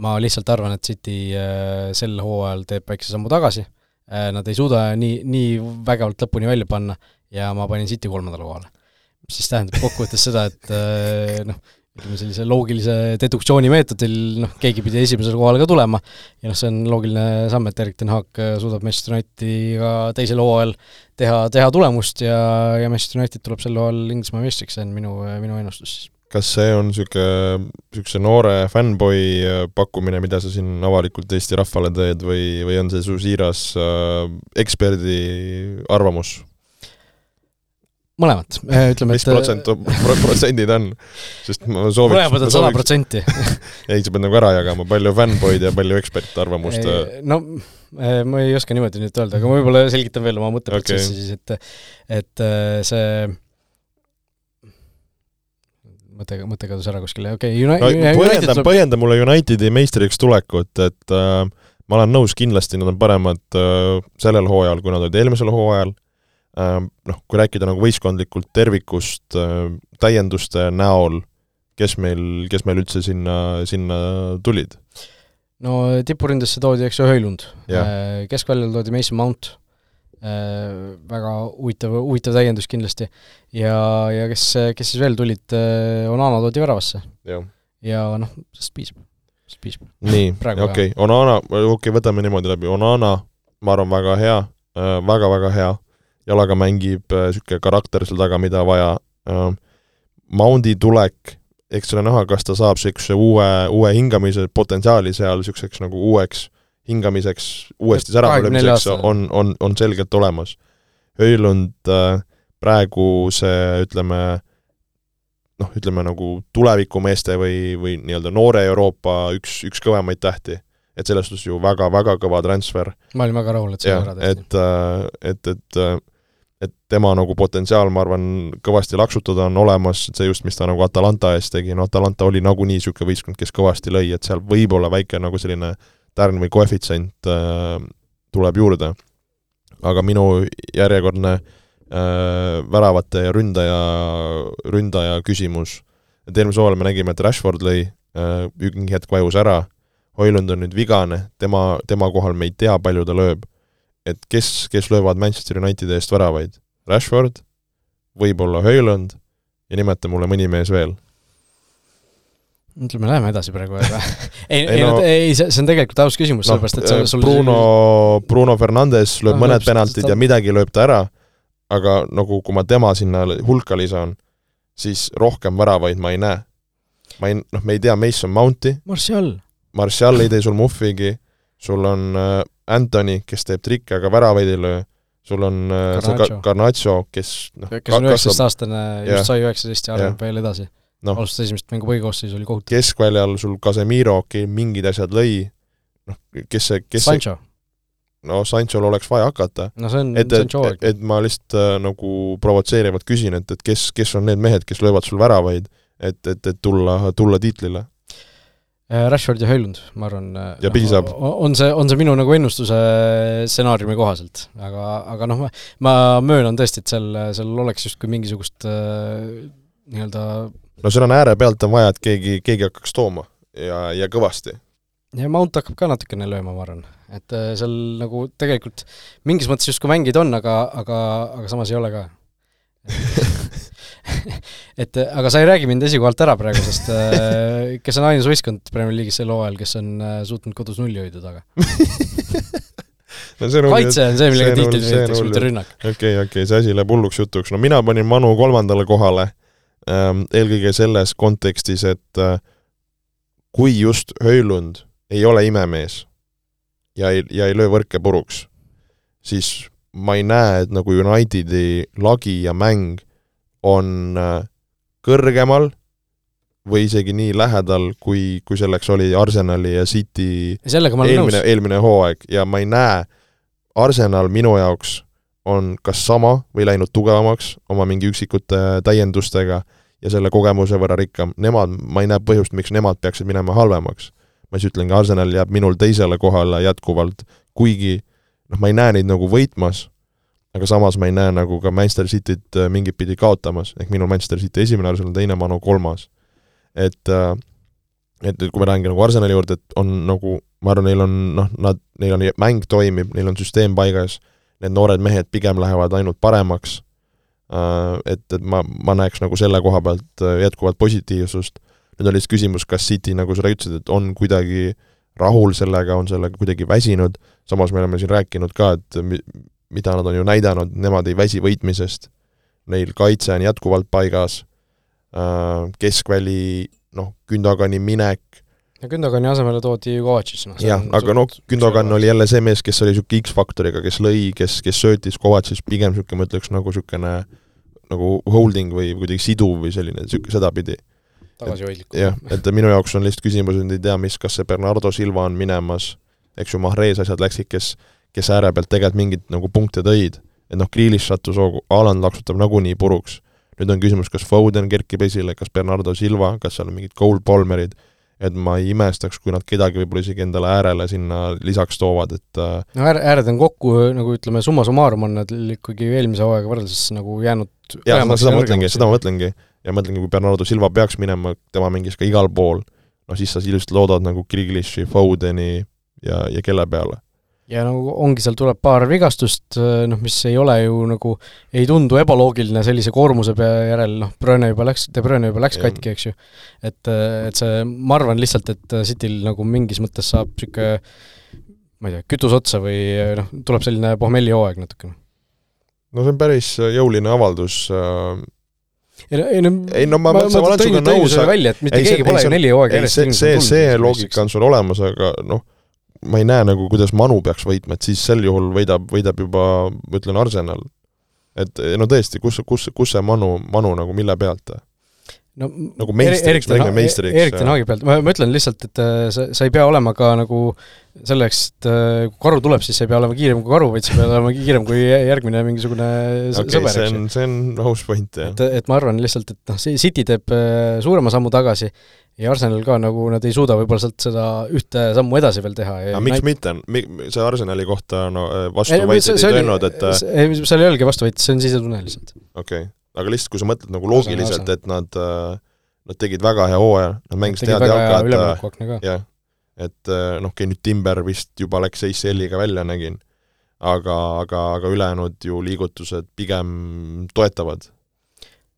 ma lihtsalt arvan, et City äh, sel hooajal teeb väikse sammu tagasi äh,, nad ei suuda nii, nii vägevalt lõpuni välja panna ja ma panin City kolmandale kohale. mis siis tähendab kokkuvõttes seda, et äh, noh, ütleme sellise loogilise deduktsiooni meetodil, noh, keegi pidi esimesele kohale ka tulema ja noh, see on loogiline samm, et Erik ten Haag suudab Manchester Unitediga teisel hooajal teha, teha tulemust ja, ja Manchester United tuleb sel hooajal Inglismaa meistriks, see on minu, minu ennustus siis kas see on niisugune, niisuguse noore fännboi pakkumine, mida sa siin avalikult Eesti rahvale teed või, või on see su siiras äh, eksperdi arvamus? Mõlemat, äh, ütleme, et mis protsent, protsendid on? sest ma sooviks mõlemad on sada protsenti. *laughs* ei, sa pead nagu ära jagama, palju fännboid ja palju ekspertarvamust. no äh, ma ei oska niimoodi nüüd öelda, aga ma võib-olla selgitan veel oma mõtteprotsessi okay. siis, et et äh, see mõte, mõte kadus ära kuskile, okei okay, Uni-. No, põhjenda, põhjenda mulle Unitedi meistriks tulekut, et äh, ma olen nõus, kindlasti nad on paremad äh, sellel hooajal, kui nad olid eelmisel hooajal äh,, noh, kui rääkida nagu võistkondlikult tervikust äh, täienduste näol, kes meil, kes meil üldse sinna, sinna tulid? no tipurindesse toodi, eks ju, Höölund äh, keskväljal toodi Mason Mount Äh, väga huvitav, huvitav täiendus kindlasti. ja, ja kes, kes siis veel tulid, äh, Onana toodi väravasse. ja noh, sellest piisab, sellest piisab. nii, *laughs* okei okay., Onana, okei okay,, võtame niimoodi läbi, Onana, ma arvan, väga hea äh,, väga-väga hea, jalaga mängib niisugune äh, karakter seal taga, mida vaja äh,, Moundi tulek, eks ole näha, kas ta saab niisuguse uue, uue hingamise potentsiaali seal niisuguseks nagu uueks hingamiseks, uuesti säravalemiseks on, on, on selgelt olemas. Öölund äh, praegu see, ütleme, noh, ütleme nagu tulevikumeeste või, või nii-öelda noore Euroopa üks, üks kõvemaid tähti. et selles suhtes ju väga-väga kõva transfer. ma olin väga rahul, et see ära tehti. et, et, et et tema nagu potentsiaal, ma arvan, kõvasti laksutada on olemas, see just, mis ta nagu Atalanta ees tegi, no Atalanta oli nagunii niisugune võistkond, kes kõvasti lõi, et seal võib olla väike nagu selline tärn või koefitsient äh, tuleb juurde. aga minu järjekordne äh, väravate ja ründaja, ründaja küsimus, et eelmisel hooajal me nägime, et Rashford lõi äh,, mingi hetk vajus ära, Hoilund on nüüd vigane, tema, tema kohal me ei tea, palju ta lööb. Et kes, kes löövad Manchester Unitedi eest väravaid? Rashford, võib-olla Hoilund ja nimeta mulle mõni mees veel ütleme, läheme edasi praegu, aga *laughs* ei, ei, no, ei, see, see on tegelikult aus küsimus no,, sellepärast et sa, sul Bruno, Bruno Fernandes lööb no, mõned penaltid ja midagi lööb ta ära, aga nagu kui ma tema sinna hulka lisan, siis rohkem väravaid ma ei näe. ma ei, noh, me ei tea Mason Mounti. Martial. Martial ei tee sul muhvigi, sul on äh, Anthony, kes teeb trikke, aga väravaid ei löö sul on Garnacho, Garnacho, kes noh kes on üheksateistaastane, just sai üheksateist ja arvab veel edasi no, alustas esimest mängu põhikoosseisu, oli kohutav. keskväljal sul Casemiro, okei okay,, mingid asjad lõi, noh, kes see, kes Sancho. no Sanchol oleks vaja hakata. no see on et, Sancho aeg. et ma lihtsalt äh, nagu provotseerivalt küsin, et, et kes, kes on need mehed, kes löövad sul väravaid, et, et, et tulla, tulla tiitlile? Äh, Rashford ja Höylund, ma arvan, äh, ja piisab. on see, on see minu nagu ennustuse stsenaariumi kohaselt, aga, aga noh, ma möönan tõesti, et seal, seal oleks justkui mingisugust äh, nii-öelda no seal on ääre pealt on vaja, et keegi, keegi hakkaks tooma ja, ja kõvasti. ja Mount hakkab ka natukene lööma, ma arvan. et äh, seal nagu tegelikult mingis mõttes justkui mängida on, aga, aga, aga samas ei ole ka *laughs* *laughs* et aga sa ei räägi mind esikohalt ära praegu, sest äh, kes on ainus võistkond Premier League'is sel hooajal, kes on äh, suutnud kodus nulli hoida taga. *laughs* No see on kaitse on see, millega tiitlit võidetakse, mitte rünnak. okei okay,, okei okay,, see asi läheb hulluks jutuks, no mina panin Manu kolmandale kohale Ähm, eelkõige selles kontekstis, et äh, kui just Höölund ei ole imemees ja ei, ja ei löö võrke puruks, siis ma ei näe, et nagu Unitedi lagi ja mäng on äh, kõrgemal või isegi nii lähedal, kui, kui selleks oli Arsenali ja City eelmine, eelmine hooaeg. Ja ma ei näe, Arsenal minu jaoks on kas sama või läinud tugevamaks oma mingi üksikute täiendustega ja selle kogemuse võrra rikkam, nemad, ma ei näe põhjust, miks nemad peaksid minema halvemaks. ma siis ütlengi, Arsenal jääb minul teisele kohale jätkuvalt, kuigi noh, ma ei näe neid nagu võitmas, aga samas ma ei näe nagu ka Manchester Cityt äh, mingit pidi kaotamas, ehk minul Manchester City esimene, Arsenal teine, Manu kolmas. et äh, et kui me räägime nagu Arsenali juurde, et on nagu, ma arvan, neil on noh, nad, neil on mäng toimib, neil on süsteem paigas, need noored mehed pigem lähevad ainult paremaks, äh, et, et ma, ma näeks nagu selle koha pealt äh, jätkuvat positiivsust, nüüd oli siis küsimus, kas City, nagu sa ütlesid, et on kuidagi rahul sellega, on sellega kuidagi väsinud, samas me oleme siin rääkinud ka, et mida nad on ju näidanud, nemad ei väsi võitmisest, neil kaitse on jätkuvalt paigas, äh, keskväli noh, Gündogani minek, ja Gündogani asemele toodi Kovatšis, noh jah, aga noh, Gündogan oli jälle see mees, kes oli niisugune X-faktoriga, kes lõi, kes, kes söötis, Kovatšis pigem niisugune, ma ütleks, nagu niisugune nagu holding või kuidagi siduv või selline, niisugune sedapidi. tagasihoidlik. jah, et minu jaoks on lihtsalt küsimus, et ei tea, mis, kas see Bernardo Silva on minemas, eks ju, Mahrez asjad läksid, kes, kes ääre pealt tegelikult mingeid nagu punkte tõid, et noh, Grealish sattus hoogu, Alan laksutab nagunii puruks. nüüd on küsimus, kas Foden kerkib esile, kas Bernardo Silva, kas seal on mingid Cole Palmerid et ma ei imestaks, kui nad kedagi võib-olla isegi endale äärele sinna lisaks toovad, et äh, no äär, ääred on kokku, nagu ütleme, summa summarum on nad ikkagi eelmise hooaega võrreldes nagu jäänud jah, no seda ma mõtlengi, seda ma mõtlengi. ja mõtlengi, kui Bernardo Silva peaks minema, tema mängis ka igal pool, noh siis sa ilusti loodad nagu Kriglishi, Fodeni ja, ja kelle peale ja nagu ongi, seal tuleb paar vigastust, noh mis ei ole ju nagu, ei tundu ebaloogiline sellise koormuse pea järel, noh, Brõne juba läks, De Brõne juba läks ja. katki, eks ju. et, et see, ma arvan lihtsalt, et Cityl nagu mingis mõttes saab niisugune ma ei tea, kütus otsa või noh, tuleb selline pohmellihooaeg natukene. no see on päris jõuline avaldus äh ei no, ei no, ei, no ma, ma, ma, ma olen sinuga nõus, aga välja, et mitte ei, keegi pole ju neli hooaega järjest see, see, see loogika on sul olemas, aga noh, ma ei näe nagu, kuidas Manu peaks võitma, et siis sel juhul võidab, võidab juba, ma ütlen, Arsenal. et no tõesti, kus, kus, kus see Manu, Manu nagu mille pealt? no nagu meistriks, me räägime meistriks. Erik Ten Hagi pealt, ma, ma ütlen lihtsalt, et äh, sa, sa ei pea olema ka nagu selleks, et äh, kui karu tuleb, siis sa ei pea olema kiirem kui karu, vaid sa pead olema kiirem kui järgmine mingisugune okay, sõber, eks ju. see on aus point, jah. et, et ma arvan lihtsalt, et noh, City teeb suurema sammu tagasi ja Arsenal ka nagu nad ei suuda võib-olla sealt seda ühte sammu edasi veel teha. aga miks näit... mitte, see Arsenali kohta no vastuväiteid ei öelnud, et ei, seal ei olnudki vastuväiteid, see on sisetunne lihtsalt. okei okay., aga lihtsalt, kui sa mõtled nagu loogiliselt, et nad nad tegid väga hea hooaja, nad mängisid head jalka, et jah, et noh, okei, nüüd Timber vist juba läks ACL-iga välja, nägin, aga, aga, aga ülejäänud ju liigutused pigem toetavad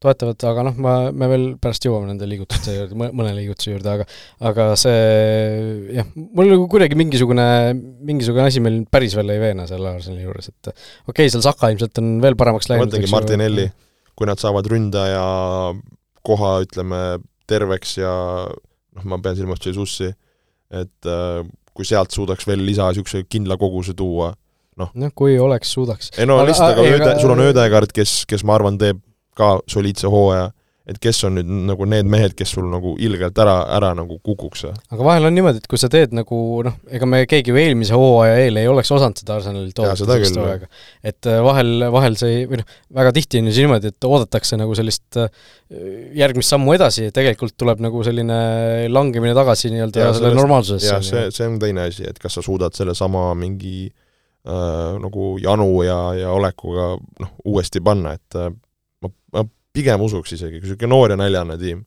toetavad, aga noh, ma, me veel pärast jõuame nende liigutuste juurde, mõne liigutuse juurde, aga aga see jah, mul nagu kuidagi mingisugune, mingisugune asi meil päris veel ei veena selle Arsenali juures, et okei okay,, seal Saka ilmselt on veel paremaks läinud. mõtlengi Martinelli, kui nad saavad ründaja koha, ütleme, terveks ja noh, ma pean silmas Jesussi, et äh, kui sealt suudaks veel lisa niisuguse kindla koguse tuua, noh. noh, kui oleks, suudaks. ei no lihtsalt, aga Öde, sul on Ödegard, kes, kes ma arvan, teeb ka soliidse hooaja, et kes on nüüd nagu need mehed, kes sul nagu ilgelt ära, ära nagu kukuks? aga vahel on niimoodi, et kui sa teed nagu noh, ega me keegi ju eelmise hooaja eel ei oleks osanud seda Arsenali toota sellist hooaega. et äh, vahel, vahel see või noh, väga tihti on ju see niimoodi, et oodatakse nagu sellist äh, järgmist sammu edasi ja tegelikult tuleb nagu selline langemine tagasi nii-öelda selle normaalsusesse. jah, see, see on teine asi, et kas sa suudad sellesama mingi äh, nagu janu ja, ja olekuga noh, uuesti panna, et äh, pigem usuks isegi, kui niisugune noor ja näljane tiim,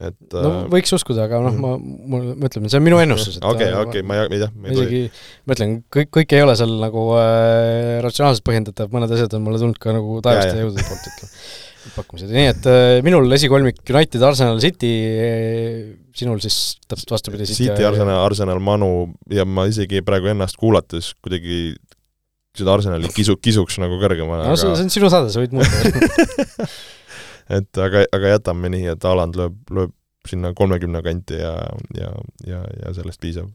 et no äh, võiks uskuda, aga noh, ma, mul, ma ütlen, see on minu ennustus, et okei, okei, ma ei, jah, ma isegi mõtlen, kõik, kõik ei ole seal nagu äh, ratsionaalselt põhjendatav, mõned asjad on mulle tulnud ka nagu taevast ja jõudude poolt, ütleme, pakkumised, nii et äh, minul esikolmik United, Arsenal, City, sinul siis täpselt vastupidi City, City, Arsenal, Arsenal, Manu ja ma isegi praegu ennast kuulates kuidagi seda Arsenali kisu, kisuks nagu kõrgemale no aga... see on sinu saade, sa võid muuta *laughs* et aga, aga jätame nii, et Haaland lööb, lööb sinna kolmekümne kanti ja, ja, ja, ja sellest piisab.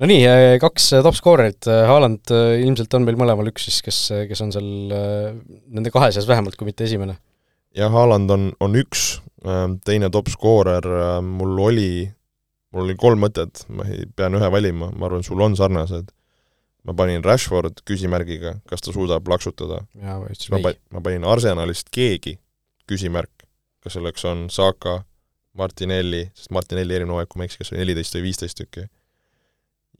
no nii, äh, kaks äh, top skoorerit, äh, Haaland ilmselt on meil mõlemal üks siis, kes, kes on seal nende kahe seas vähemalt, kui mitte esimene. jah, Haaland on, on üks, teine top skoorer mul oli, mul oli kolm mõtet, ma pean ühe valima, ma arvan, sul on sarnased ma panin Rashford küsimärgiga, kas ta suudab laksutada. ma pa-, ma panin Arsenalist keegi, küsimärk, kas selleks on Saka, Martinelli, sest Martinelli eelmine hooaeg, kui ma ei eksi, kas oli neliteist või viisteist tükki.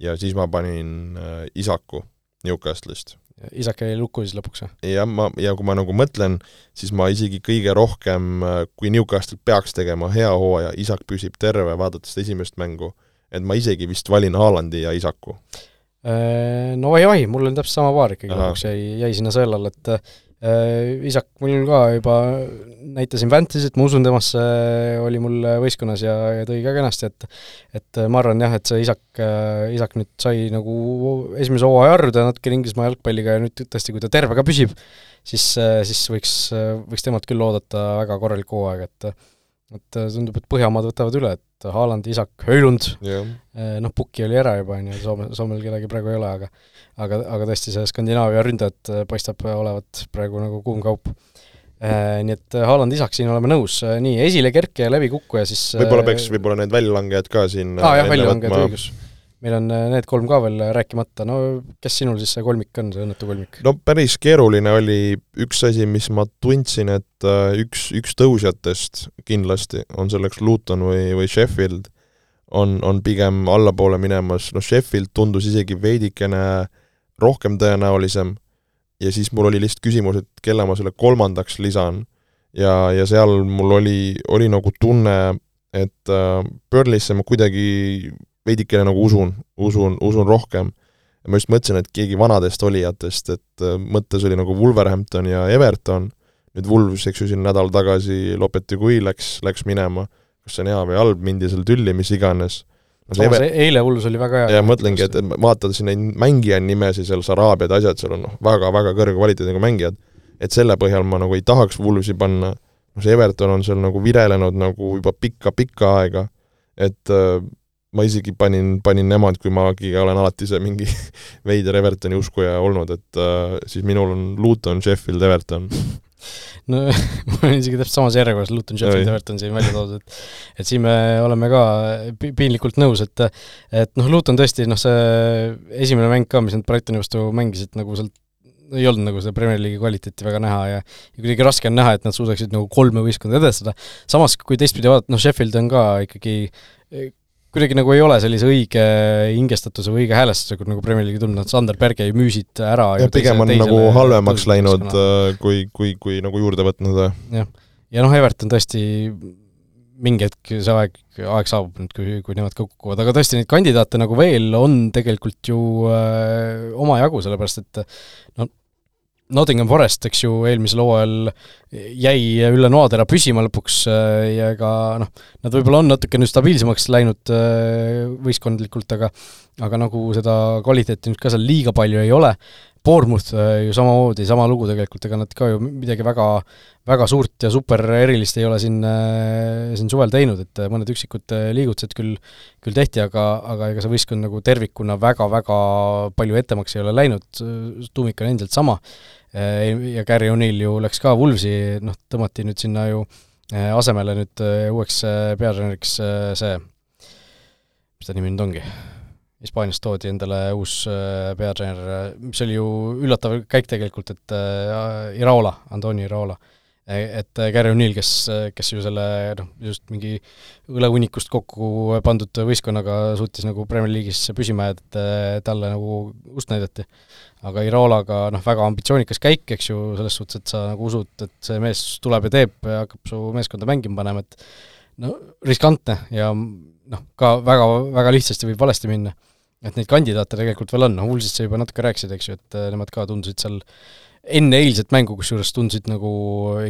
ja siis ma panin äh, Isaku Newcastle'ist. Isak jäi lukku siis lõpuks, või? jah, ma, ja kui ma nagu mõtlen, siis ma isegi kõige rohkem, äh, kui Newcastle peaks tegema hea hooaja, Isak püsib terve, vaadates esimest mängu, et ma isegi vist valin Haalandi ja Isaku Äh, no oi-oi, mul on täpselt sama paar ikkagi lõpuks jäi, jäi sinna sõelale, et isak mul ka juba näitasin Fantasy't, ma usun temasse, oli mul võistkonnas ja, ja tõi ka kenasti, et et ma arvan jah, et see isak, isak nüüd sai nagu esimese hooaja harjuda natukene Inglismaa jalgpalliga ja nüüd tõesti, kui ta terve ka püsib, siis, siis võiks, võiks temalt küll oodata väga korralikku hooaega, et et tundub, et Põhjamaad võtavad üle, et Haaland, Isak, Höölund yeah., noh, Pukki oli ära juba, on ju, Soome, Soomel kedagi praegu ei ole, aga aga, aga tõesti, see Skandinaavia ründajad äh, paistab olevat praegu nagu kuum kaup. Äh, nii et Haaland lisaks siin oleme nõus, nii, esilekerkija, läbikukkuja siis võib-olla peaks võib-olla need väljalangejad ka siin aa jah, väljalangejad, õigus. Meil on need kolm ka veel rääkimata, no kes sinul siis see kolmik on, see õnnetu kolmik? no päris keeruline oli üks asi, mis ma tundsin, et üks, üks tõusjatest kindlasti on selleks Luton või, või Sheffield, on, on pigem allapoole minemas, noh Sheffield tundus isegi veidikene äh, rohkem tõenäolisem. Ja siis mul oli lihtsalt küsimus, et kelle ma selle kolmandaks lisan. Ja, ja seal mul oli, oli nagu tunne, et äh, Burley'sse ma kuidagi veidikene nagu usun, usun, usun rohkem. ma just mõtlesin, et keegi vanadest olijatest, et äh, mõttes oli nagu Wolverhampton ja Everton, nüüd Wolves, eks ju, siin nädal tagasi Lopetegui läks, läks minema, kas see on hea või halb, mindi seal tülli, mis iganes. No see Eve... eile hullus oli väga hea. ja mõtlengi, et, et vaatad siin neid mängija nimesid, seal Saraabiad, asjad, seal on noh, väga-väga kõrge kvaliteediga mängijad, et selle põhjal ma nagu ei tahaks Woolvesi panna, noh see Everton on seal nagu virelenud nagu juba pikka-pikka aega, et äh, ma isegi panin, panin nemad, kui magi olen alati see mingi *laughs* veider Evertoni uskuja olnud, et äh, siis minul on Luton, Sheffield, Everton no *laughs* mul on isegi täpselt samas järjekorras Luton, Sheffield, Everton siin välja toodud, et et siin me oleme ka piinlikult nõus, et et noh, Luton tõesti, noh see esimene mäng ka, mis nad Brightoni vastu mängisid, nagu sealt ei olnud nagu seda Premier League'i kvaliteeti väga näha ja ja kuidagi raske on näha, et nad suudaksid nagu kolme võistkonda edestada. samas, kui teistpidi vaadata, noh Sheffield on ka ikkagi kuidagi nagu ei ole sellise õige hingestatuse või õige häälestusega nagu Premier League'i tulnud, nad Sander Berge müüsid ära ja pigem on nagu halvemaks läinud, äh, kui, kui, kui nagu juurde võtnud. jah, ja noh, Everton tõesti mingi hetk see aeg, aeg saabub nüüd, kui, kui nemad ka kukuvad, aga tõesti, neid kandidaate nagu veel on tegelikult ju äh, omajagu, sellepärast et no Nottingham Forest, eks ju, eelmisel hooajal jäi üle noatera püsima lõpuks äh, ja ega noh, nad võib-olla on natuke nüüd stabiilsemaks läinud äh, võistkondlikult, aga aga nagu seda kvaliteeti nüüd ka seal liiga palju ei ole, Bournemouth äh, ju samamoodi, sama lugu tegelikult, ega nad ka ju midagi väga, väga suurt ja super erilist ei ole siin, siin suvel teinud, et mõned üksikud liigutused küll, küll tehti, aga, aga ega see võistkond nagu tervikuna väga-väga palju ettemaks ei ole läinud, tuumik on endiselt sama ja Gary O'Neill ju läks ka Wolvesi, noh, tõmmati nüüd sinna ju asemele nüüd uueks peatreeneriks see, mis ta nimi nüüd ongi? Hispaaniast toodi endale uus peatreener, mis oli ju üllatav käik tegelikult, et Iraola, Antoni Iraola et Gary O'Neill, kes, kes ju selle noh, just mingi õlehunnikust kokku pandud võistkonnaga suutis nagu Premier League'is püsima jääda, et talle nagu ust näidati aga Irolaga noh, väga ambitsioonikas käik, eks ju, selles suhtes, et sa nagu usud, et see mees tuleb ja teeb hakkab su meeskonda mängima panema, et no riskantne ja noh, ka väga, väga lihtsasti võib valesti minna. Et neid kandidaate tegelikult veel on, noh, Ulsist sa juba natuke rääkisid, eks ju, et äh, nemad ka tundusid seal enne eilset mängu kusjuures tundusid nagu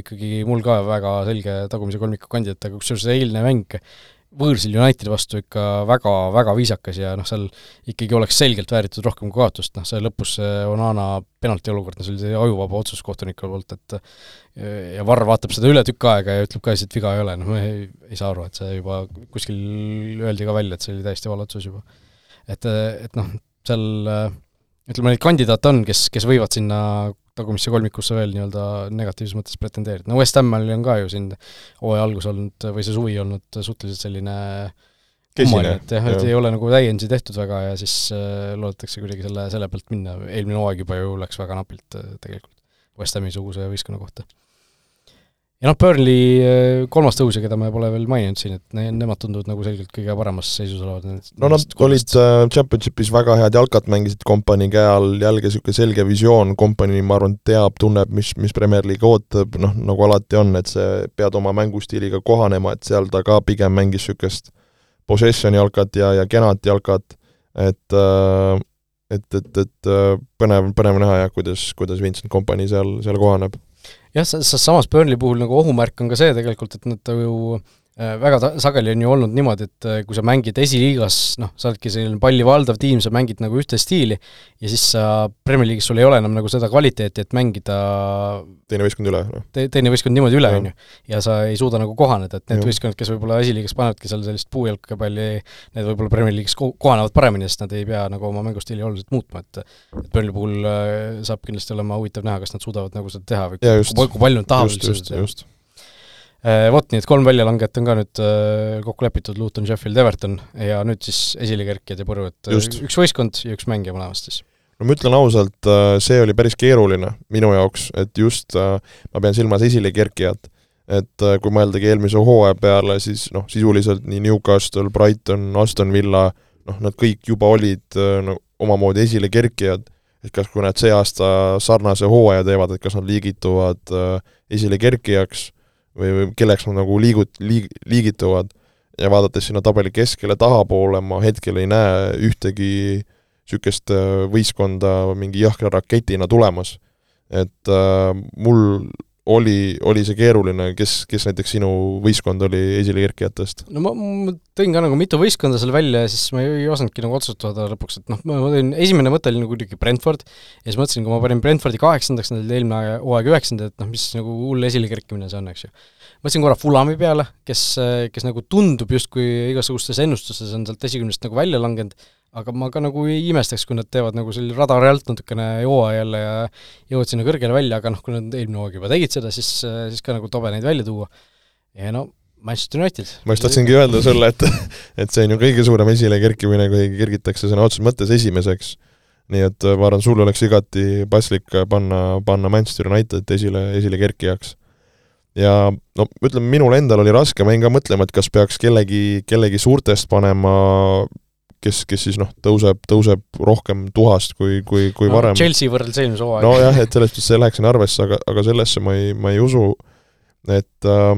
ikkagi mul ka väga selge tagumise kolmiku kandidaat, aga kusjuures see eilne mäng võõrsil Unitedi vastu ikka väga, väga viisakas ja noh, seal ikkagi oleks selgelt vääritud rohkem kui kaotust, noh see lõpus see Onana penalti olukord, no see oli see ajuvaba otsus kohtuniku poolt, et ja Varr vaatab seda üle tükk aega ja ütleb ka et viga ei ole, noh ma ei, ei saa aru, et see juba kuskil öeldi ka välja, et see oli täiesti vale otsus juba. Et, et noh, seal ütleme, neid kandidaate on, kes, kes võivad sinna tagumisse kolmikusse veel nii-öelda negatiivses mõttes pretendeerida, no West Hamil on ka ju siin hooaja algus olnud või see suvi olnud suhteliselt selline kesine, et jah, et ei ole nagu täiendusi tehtud väga ja siis äh, loodetakse kuidagi selle, selle pealt minna, eelmine hooaeg juba ju läks väga napilt äh, tegelikult West Hami-suguse võistkonna kohta ja noh, Burnley äh, kolmas tõusja, keda me pole veel maininud siin, et ne-, nemad tunduvad nagu selgelt kõige paremas seisus olevat. no nad olid äh, Championshipis väga head jalkat, mängisid kompanii käe all, jällegi niisugune selge visioon, kompanii, ma arvan, teab, tunneb, mis, mis Premier League ootab, noh, nagu alati on, et see, pead oma mängustiiliga kohanema, et seal ta ka pigem mängis niisugust possession jalkat ja, ja kenat jalkat, et äh, et, et, et äh, põnev, põnev näha jah, kuidas, kuidas Vincent Kompany seal, seal kohaneb. Jah, samas Burnley puhul nagu ohumärk on ka see tegelikult, et nad ju väga ta-, sageli on ju olnud niimoodi, et äh, kui sa mängid esiliigas, noh, sa oledki selline palli valdav tiim, sa mängid nagu ühte stiili ja siis sa Premier League'is sul ei ole enam nagu seda kvaliteeti, et mängida teine võistkond üle, noh. te-, teine võistkond niimoodi üle, on ju. ja sa ei suuda nagu kohaneda, et need võistkonnad, kes võib-olla esiliigas panevadki seal sellist puujalgapalli, need võib-olla Premier League'is ko-, kohanevad paremini, sest nad ei pea nagu oma mängustiili oluliselt muutma, et et Burnley puhul äh, saab kindlasti olema huvitav näha, kas nad suudavad nagu seda teha või kui palju nad tahavad seda teha. Äh, vot, nii et kolm väljalangejat on ka nüüd äh, kokku lepitud, Luton, Sheffield, Everton. Ja nüüd siis esilekerkijad ja et äh, üks võistkond ja üks mängija mõlemast siis. no ma ütlen ausalt, see oli päris keeruline minu jaoks, et just ma pean silmas esilekerkijat, et kui mõeldagi eelmise hooaja peale, siis noh, sisuliselt nii Newcastle, Brighton, Aston Villa, noh, nad kõik juba olid no omamoodi esilekerkijad, et kas, kui nad see aasta sarnase hooaja teevad, et kas nad liigituvad esilekerkijaks või, või kelleks nad nagu liigut-, liig-, liigituvad ja vaadates sinna tabeli keskele tahapoole, ma hetkel ei näe ühtegi niisugust äh, võistkonda mingi jahkra raketina tulemas. et äh, mul oli, oli see keeruline, kes, kes näiteks sinu võistkond oli esilekerkijatest? no ma, ma tõin ka nagu mitu võistkonda seal välja ja siis ma ei, ei osanudki nagu otsustada lõpuks, et noh, ma tõin, esimene mõte oli nagu muidugi Brentford ja siis mõtlesin, kui ma panin Brentfordi kaheksandaks, nad olid eelmine hooaeg üheksandad, et noh, mis nagu hull esilekerkimine see on, eks ju. Mõtlesin korra Fulami peale, kes, kes nagu tundub justkui igasugustes ennustustes on sealt esikümnest nagu välja langenud, aga ma ka nagu ei imestaks, kui nad teevad nagu selle radari alt natukene joa jälle ja jõuavad sinna kõrgele välja, aga noh, kui nad eelmine hooaeg juba tegid seda, siis, siis ka nagu tobe neid välja tuua. ja no Manchester United. ma just tahtsingi öelda sulle, et *laughs* et see on ju kõige suurem esilekerkimine, kui kergitakse sõna otseses mõttes esimeseks. nii et ma arvan, sul oleks igati paslik panna, panna Manchester United esile, esilekerkijaks. Ja no ütleme, minul endal oli raske, ma jäin ka mõtlema, et kas peaks kellegi, kellegi suurtest panema kes, kes siis noh, tõuseb, tõuseb rohkem tuhast kui, kui, kui no, varem. Chelsea võrreldes eelmise hooaega. nojah, et selles suhtes see läheks sinna arvesse, aga, aga sellesse ma ei, ma ei usu, et äh,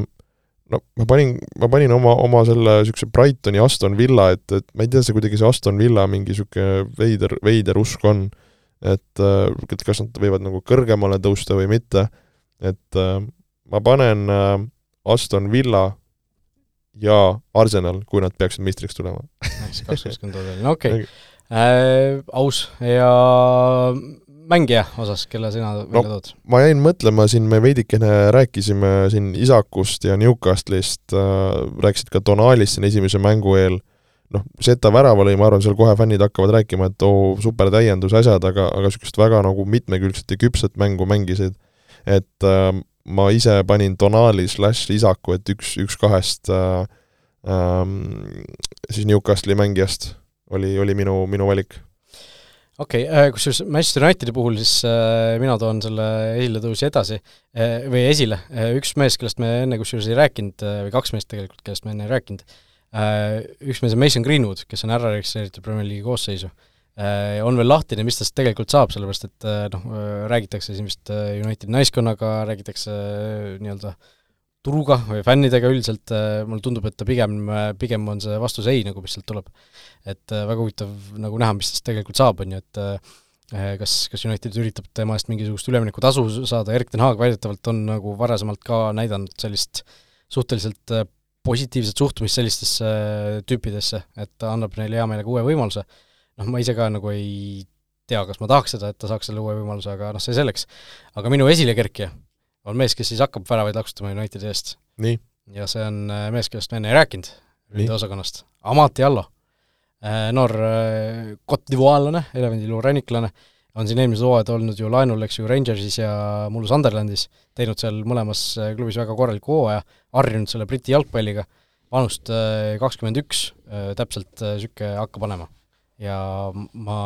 no ma panin, ma panin oma, oma selle niisuguse Brightoni Aston Villa, et, et ma ei tea, see kuidagi see Aston Villa mingi niisugune veider, veider usk on, et äh, et kas nad võivad nagu kõrgemale tõusta või mitte, et äh, ma panen äh, Aston Villa ja Arsenal, kui nad peaksid meistriks tulema. kaks võistkonda veel, no okei okay. äh,. aus ja mängija osas, kelle sina no, välja tood? ma jäin mõtlema siin, me veidikene rääkisime siin Isakust ja Newcastle'ist äh,, rääkisid ka Donalist siin esimese mängu eel, noh, Zeta värav oli, ma arvan, seal kohe fännid hakkavad rääkima, et oo, super täiendus, asjad, aga, aga niisugust väga nagu mitmekülgset ja küpset mängu mängisid. et äh, ma ise panin Donali slaš Isaku, et üks, üks kahest äh, ähm, siis Newcastle'i mängijast oli, oli minu, minu valik. okei okay, äh,, kusjuures Manchester Unitedi puhul siis äh, mina toon selle esiletõusi edasi äh, või esile äh,, üks mees, kellest me enne kusjuures ei rääkinud äh,, või kaks meest tegelikult, kellest me enne ei rääkinud äh,, üks mees on Mason Greenwood, kes on ära registreeritud Premier League'i koosseisu Äh, on veel lahtine, mis tast tegelikult saab, sellepärast et äh, noh, äh, räägitakse siin vist Unitedi naiskonnaga, räägitakse nii-öelda turuga või fännidega üldiselt, mulle tundub, et ta pigem, pigem on see vastus ei, nagu mis sealt tuleb. et väga huvitav nagu näha, mis tast tegelikult saab, on ju, et kas, kas United üritab tema eest mingisugust üleminekutasu saada, Erik ten Haag väidetavalt on nagu varasemalt ka näidanud sellist suhteliselt positiivset suhtumist sellistesse tüüpidesse, et ta annab neile hea meelega uue võimaluse noh, ma ise ka nagu ei tea, kas ma tahaks seda, et ta saaks selle uue võimaluse, aga noh, see selleks. aga minu esilekerkija on mees, kes siis hakkab väravaid laksutama Unitedi eest. ja see on äh, mees, kellest me enne ei rääkinud, ründeosakonnast, Amati Allo. Äh, noor äh, Cote d'Ivoire'lane, elevandiluu ranniklane, on siin eelmised hooajad olnud ju laenul, eks ju, Rangersis ja mullu Sunderlandis, teinud seal mõlemas klubis väga korraliku hooaja, harjunud selle Briti jalgpalliga, vanust kakskümmend üks, täpselt niisugune hakka panema ja ma,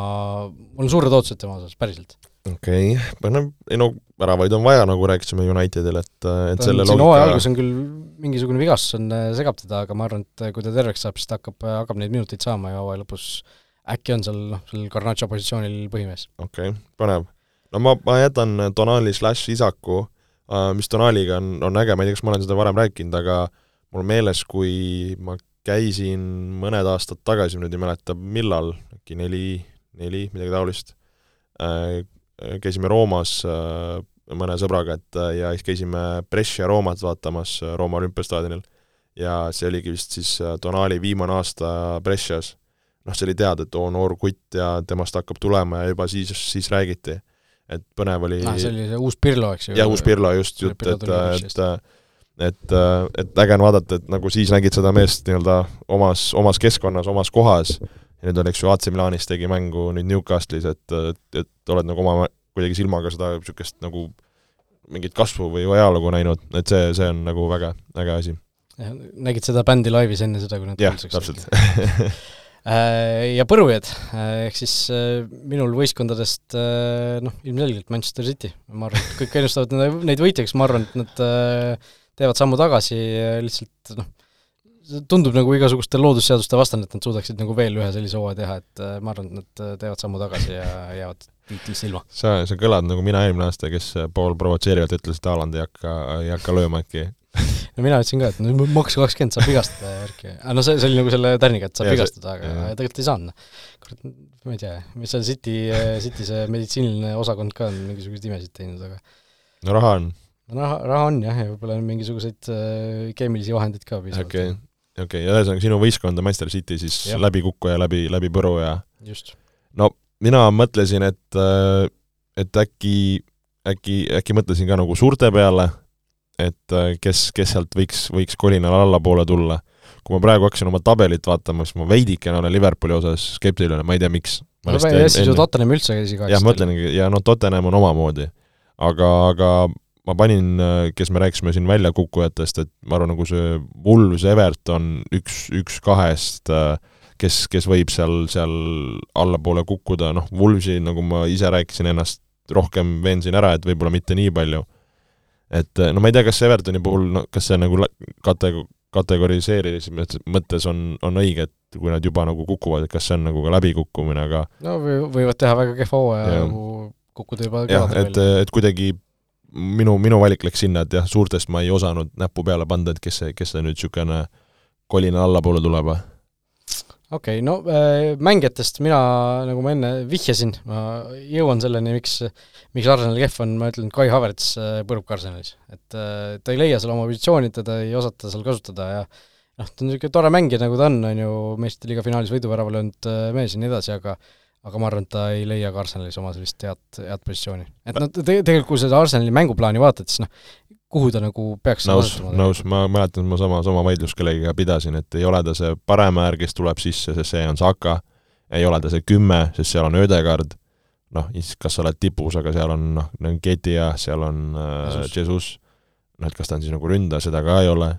mul on suured ootused tema osas, päriselt. okei okay., no ei no väravaid on vaja, nagu rääkisime Unitedil, et, et ta selle loogika hooaja algus on küll mingisugune vigastus on, äh, segab teda, aga ma arvan, et kui ta terveks saab, siis ta hakkab, äh, hakkab neid minuteid saama ja hooaja lõpus äkki on seal noh, sellel Garnacho positsioonil põhimees. okei okay,, põnev. no ma, ma jätan Donali slaš Isaku, äh, mis Donaliga on, on äge, ma ei tea, kas ma olen seda varem rääkinud, aga mul meeles, kui ma käisin mõned aastad tagasi, nüüd ei mäleta, millal, äkki neli, neli, midagi taolist. Käisime Roomas mõne sõbraga, et ja siis käisime Brescia Roomat vaatamas Rooma olümpiastaadionil ja see oligi vist siis Donali viimane aasta Brescias. noh, see oli teada, et oo, noor kutt ja temast hakkab tulema ja juba siis, siis räägiti. et põnev oli ah, see oli see uus Pirlo, eks ju? jah, uus Pirlo just, jutt, et, et et, et äge on vaadata, et nagu siis nägid seda meest nii-öelda omas, omas keskkonnas, omas kohas, ja nüüd on, eks ju, AC Milanis tegi mängu nüüd Newcastle'is, et, et, et oled nagu oma kuidagi silmaga seda niisugust nagu mingit kasvu või ajalugu näinud, et see, see on nagu väga äge asi. nägid seda bändi laivis enne seda, kui nad jah, täpselt. äh, ja põrujad, äh, ehk siis äh, minul võistkondadest noh, ilmselgelt Manchester City, ma arvan, et kõik ennustavad neid võitjaks, ma arvan, et nad teevad sammu tagasi, lihtsalt noh, tundub nagu igasuguste loodusseaduste vastane, et nad suudaksid nagu veel ühe sellise hooaja teha, et ma arvan, et nad teevad sammu tagasi ja *laughs* jäävad tiitlist ilma. sa, sa kõlad nagu mina eelmine aasta, kes pool provotseerivalt ütles, et Haaland ei hakka, ei hakka lööma äkki *laughs* no mina ütlesin ka, et no maks kakskümmend saab vigastada ja värki. aga no see, see oli nagu selle tärniga, et saab ja, vigastada, aga ja. tegelikult ei saanud. kurat, ma ei tea, mis seal City, City see meditsiiniline osakond ka on mingisuguseid imesid teinud, aga no raha on raha, raha on jah, ja võib-olla on mingisuguseid äh, keemilisi vahendeid ka piisavalt. okei okay., okei okay., ja ühesõnaga sinu võistkond on Manchester City siis ja. läbikukkuja läbi, läbi põru ja just. no mina mõtlesin, et, äh, et äkki, äkki, äkki mõtlesin ka nagu suurte peale, et äh, kes, kes sealt võiks, võiks kolinal allapoole tulla. kui ma praegu hakkasin oma tabelit vaatama, siis ma veidikene olen Liverpooli osas skeptiline, ma ei tea, miks. no ja siis ju Tottenham üldse käis iga jah, ma mõtlengi, ja no Tottenham on omamoodi. aga, aga ma panin, kes me rääkisime siin väljakukkujatest, et ma arvan, nagu see Wolves Everton üks, üks kahest, kes, kes võib seal, seal allapoole kukkuda, noh, Wolvesi, nagu ma ise rääkisin ennast, rohkem veensin ära, et võib-olla mitte nii palju. et no ma ei tea, kas Evertoni puhul, no kas see nagu kate-, kategoriseerimise mõttes on, on õige, et kui nad juba nagu kukuvad, et kas see on nagu ka läbikukkumine, aga no või, võivad teha väga kehva hooaja ja nagu kukkuda juba jah, et, et kuidagi minu, minu valik läks sinna, et jah, suurtest ma ei osanud näppu peale panna, et kes see, kes see nüüd niisugune kolina allapoole tuleb. okei okay,, no äh, mängijatest mina, nagu ma enne vihjasin, ma jõuan selleni, miks, miks Arsenali kehv on, ma ütlen, Kai Havertz äh, põrub ka Arsenalis. et äh, ta ei leia seal oma positsiooni, teda ei osata seal kasutada ja noh, ta on niisugune tore mängija, nagu ta on, on ju, meistrite liiga finaalis võiduvärava löönud mees ja nii edasi, aga aga ma arvan, et ta ei leia ka Arsenalis oma sellist head, head positsiooni. et noh, te-, tegelikult kui seda Arsenali mänguplaani vaatad, siis noh, kuhu ta nagu peaks nõus, nõus, ma mäletan, et ma sama, sama vaidlust kellegiga pidasin, et ei ole ta see paremäär, kes tuleb sisse, sest see on Saka, ei ole ta see kümme, sest seal on Ödegard, noh, kas sa oled tipus, aga seal on noh, Ketia, seal on äh, Jesus, noh, et kas ta on siis nagu ründaja, seda ka ei ole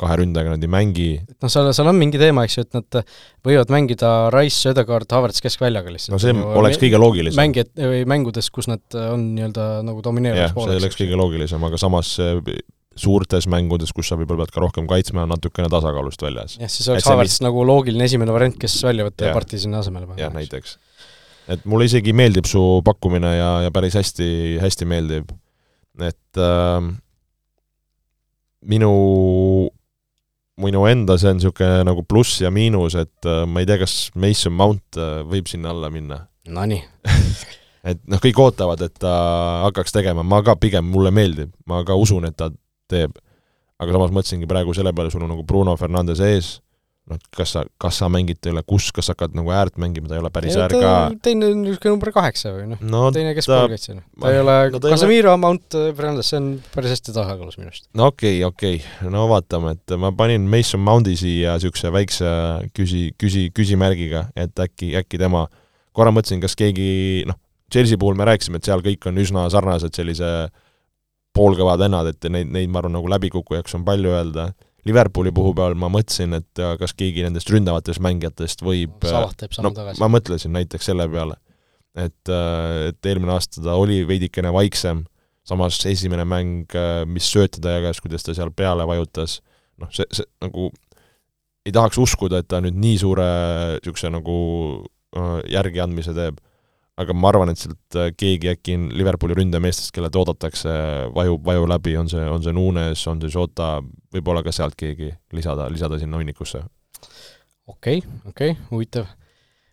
kahe ründajaga nad ei mängi. noh, seal, seal on mingi teema, eks ju, et nad võivad mängida Rice, Ödegaard, Havertz keskväljaga lihtsalt. no see nagu, oleks kõige loogilisem. mängijad, või mängudes, kus nad on nii-öelda nagu domineerivas pooleks. see oleks kõige loogilisem, aga samas suurtes mängudes, kus sa võib-olla pead ka rohkem kaitsma, on natukene tasakaalust väljas. jah, siis oleks Havertz mis... nagu loogiline esimene variant, kes välja võtta ja, ja partii sinna asemele panna. jah, näiteks. et mulle isegi meeldib su pakkumine ja, ja päris hästi, hästi meeldib. et äh, minu minu enda see on niisugune nagu pluss ja miinus, et äh, ma ei tea, kas Mason Mount äh, võib sinna alla minna. Nonii *laughs* et noh, kõik ootavad, et ta hakkaks tegema, ma ka pigem, mulle meeldib, ma ka usun, et ta teeb. aga samas mõtlesingi praegu selle peale, sul on nagu Bruno Fernandes ees noh, kas sa, kas sa mängid ole kus, kas hakkad nagu äärt mängima, ta ei ole päris äär ka. teine niisugune number kaheksa või noh no, teine keskpoolkaitse, noh. ta ei ole no,, Casemiro, Mount, Fernandes, see on päris hästi tasakaalus minu arust. no okei okay,, okei okay., no vaatame, et ma panin Mason Moundi siia niisuguse väikse küsi, küsi, küsimärgiga, et äkki, äkki tema, korra mõtlesin, kas keegi noh, Chelsea puhul me rääkisime, et seal kõik on üsna sarnased sellise poolkõvad vennad, et neid, neid ma arvan, nagu läbikukkujaks on palju öelda Liverpooli puhul peal ma mõtlesin, et äh, kas keegi nendest ründavatest mängijatest võib äh, Salah teeb sammu no, tagasi. ma mõtlesin näiteks selle peale, et, äh, et eelmine aasta ta oli veidikene vaiksem, samas esimene mäng, mis sööte ta jagas, kuidas ta seal peale vajutas, noh, see, see nagu ei tahaks uskuda, et ta nüüd nii suure niisuguse nagu järgiandmise teeb aga ma arvan, et sealt äh, keegi äkki Liverpooli ründameestest, kelle oodatakse, vajub, vajub läbi, on see, on see Nunes, on see Jota, võib-olla ka sealt keegi lisada, lisada sinna hunnikusse. okei okay,, okei okay,, huvitav.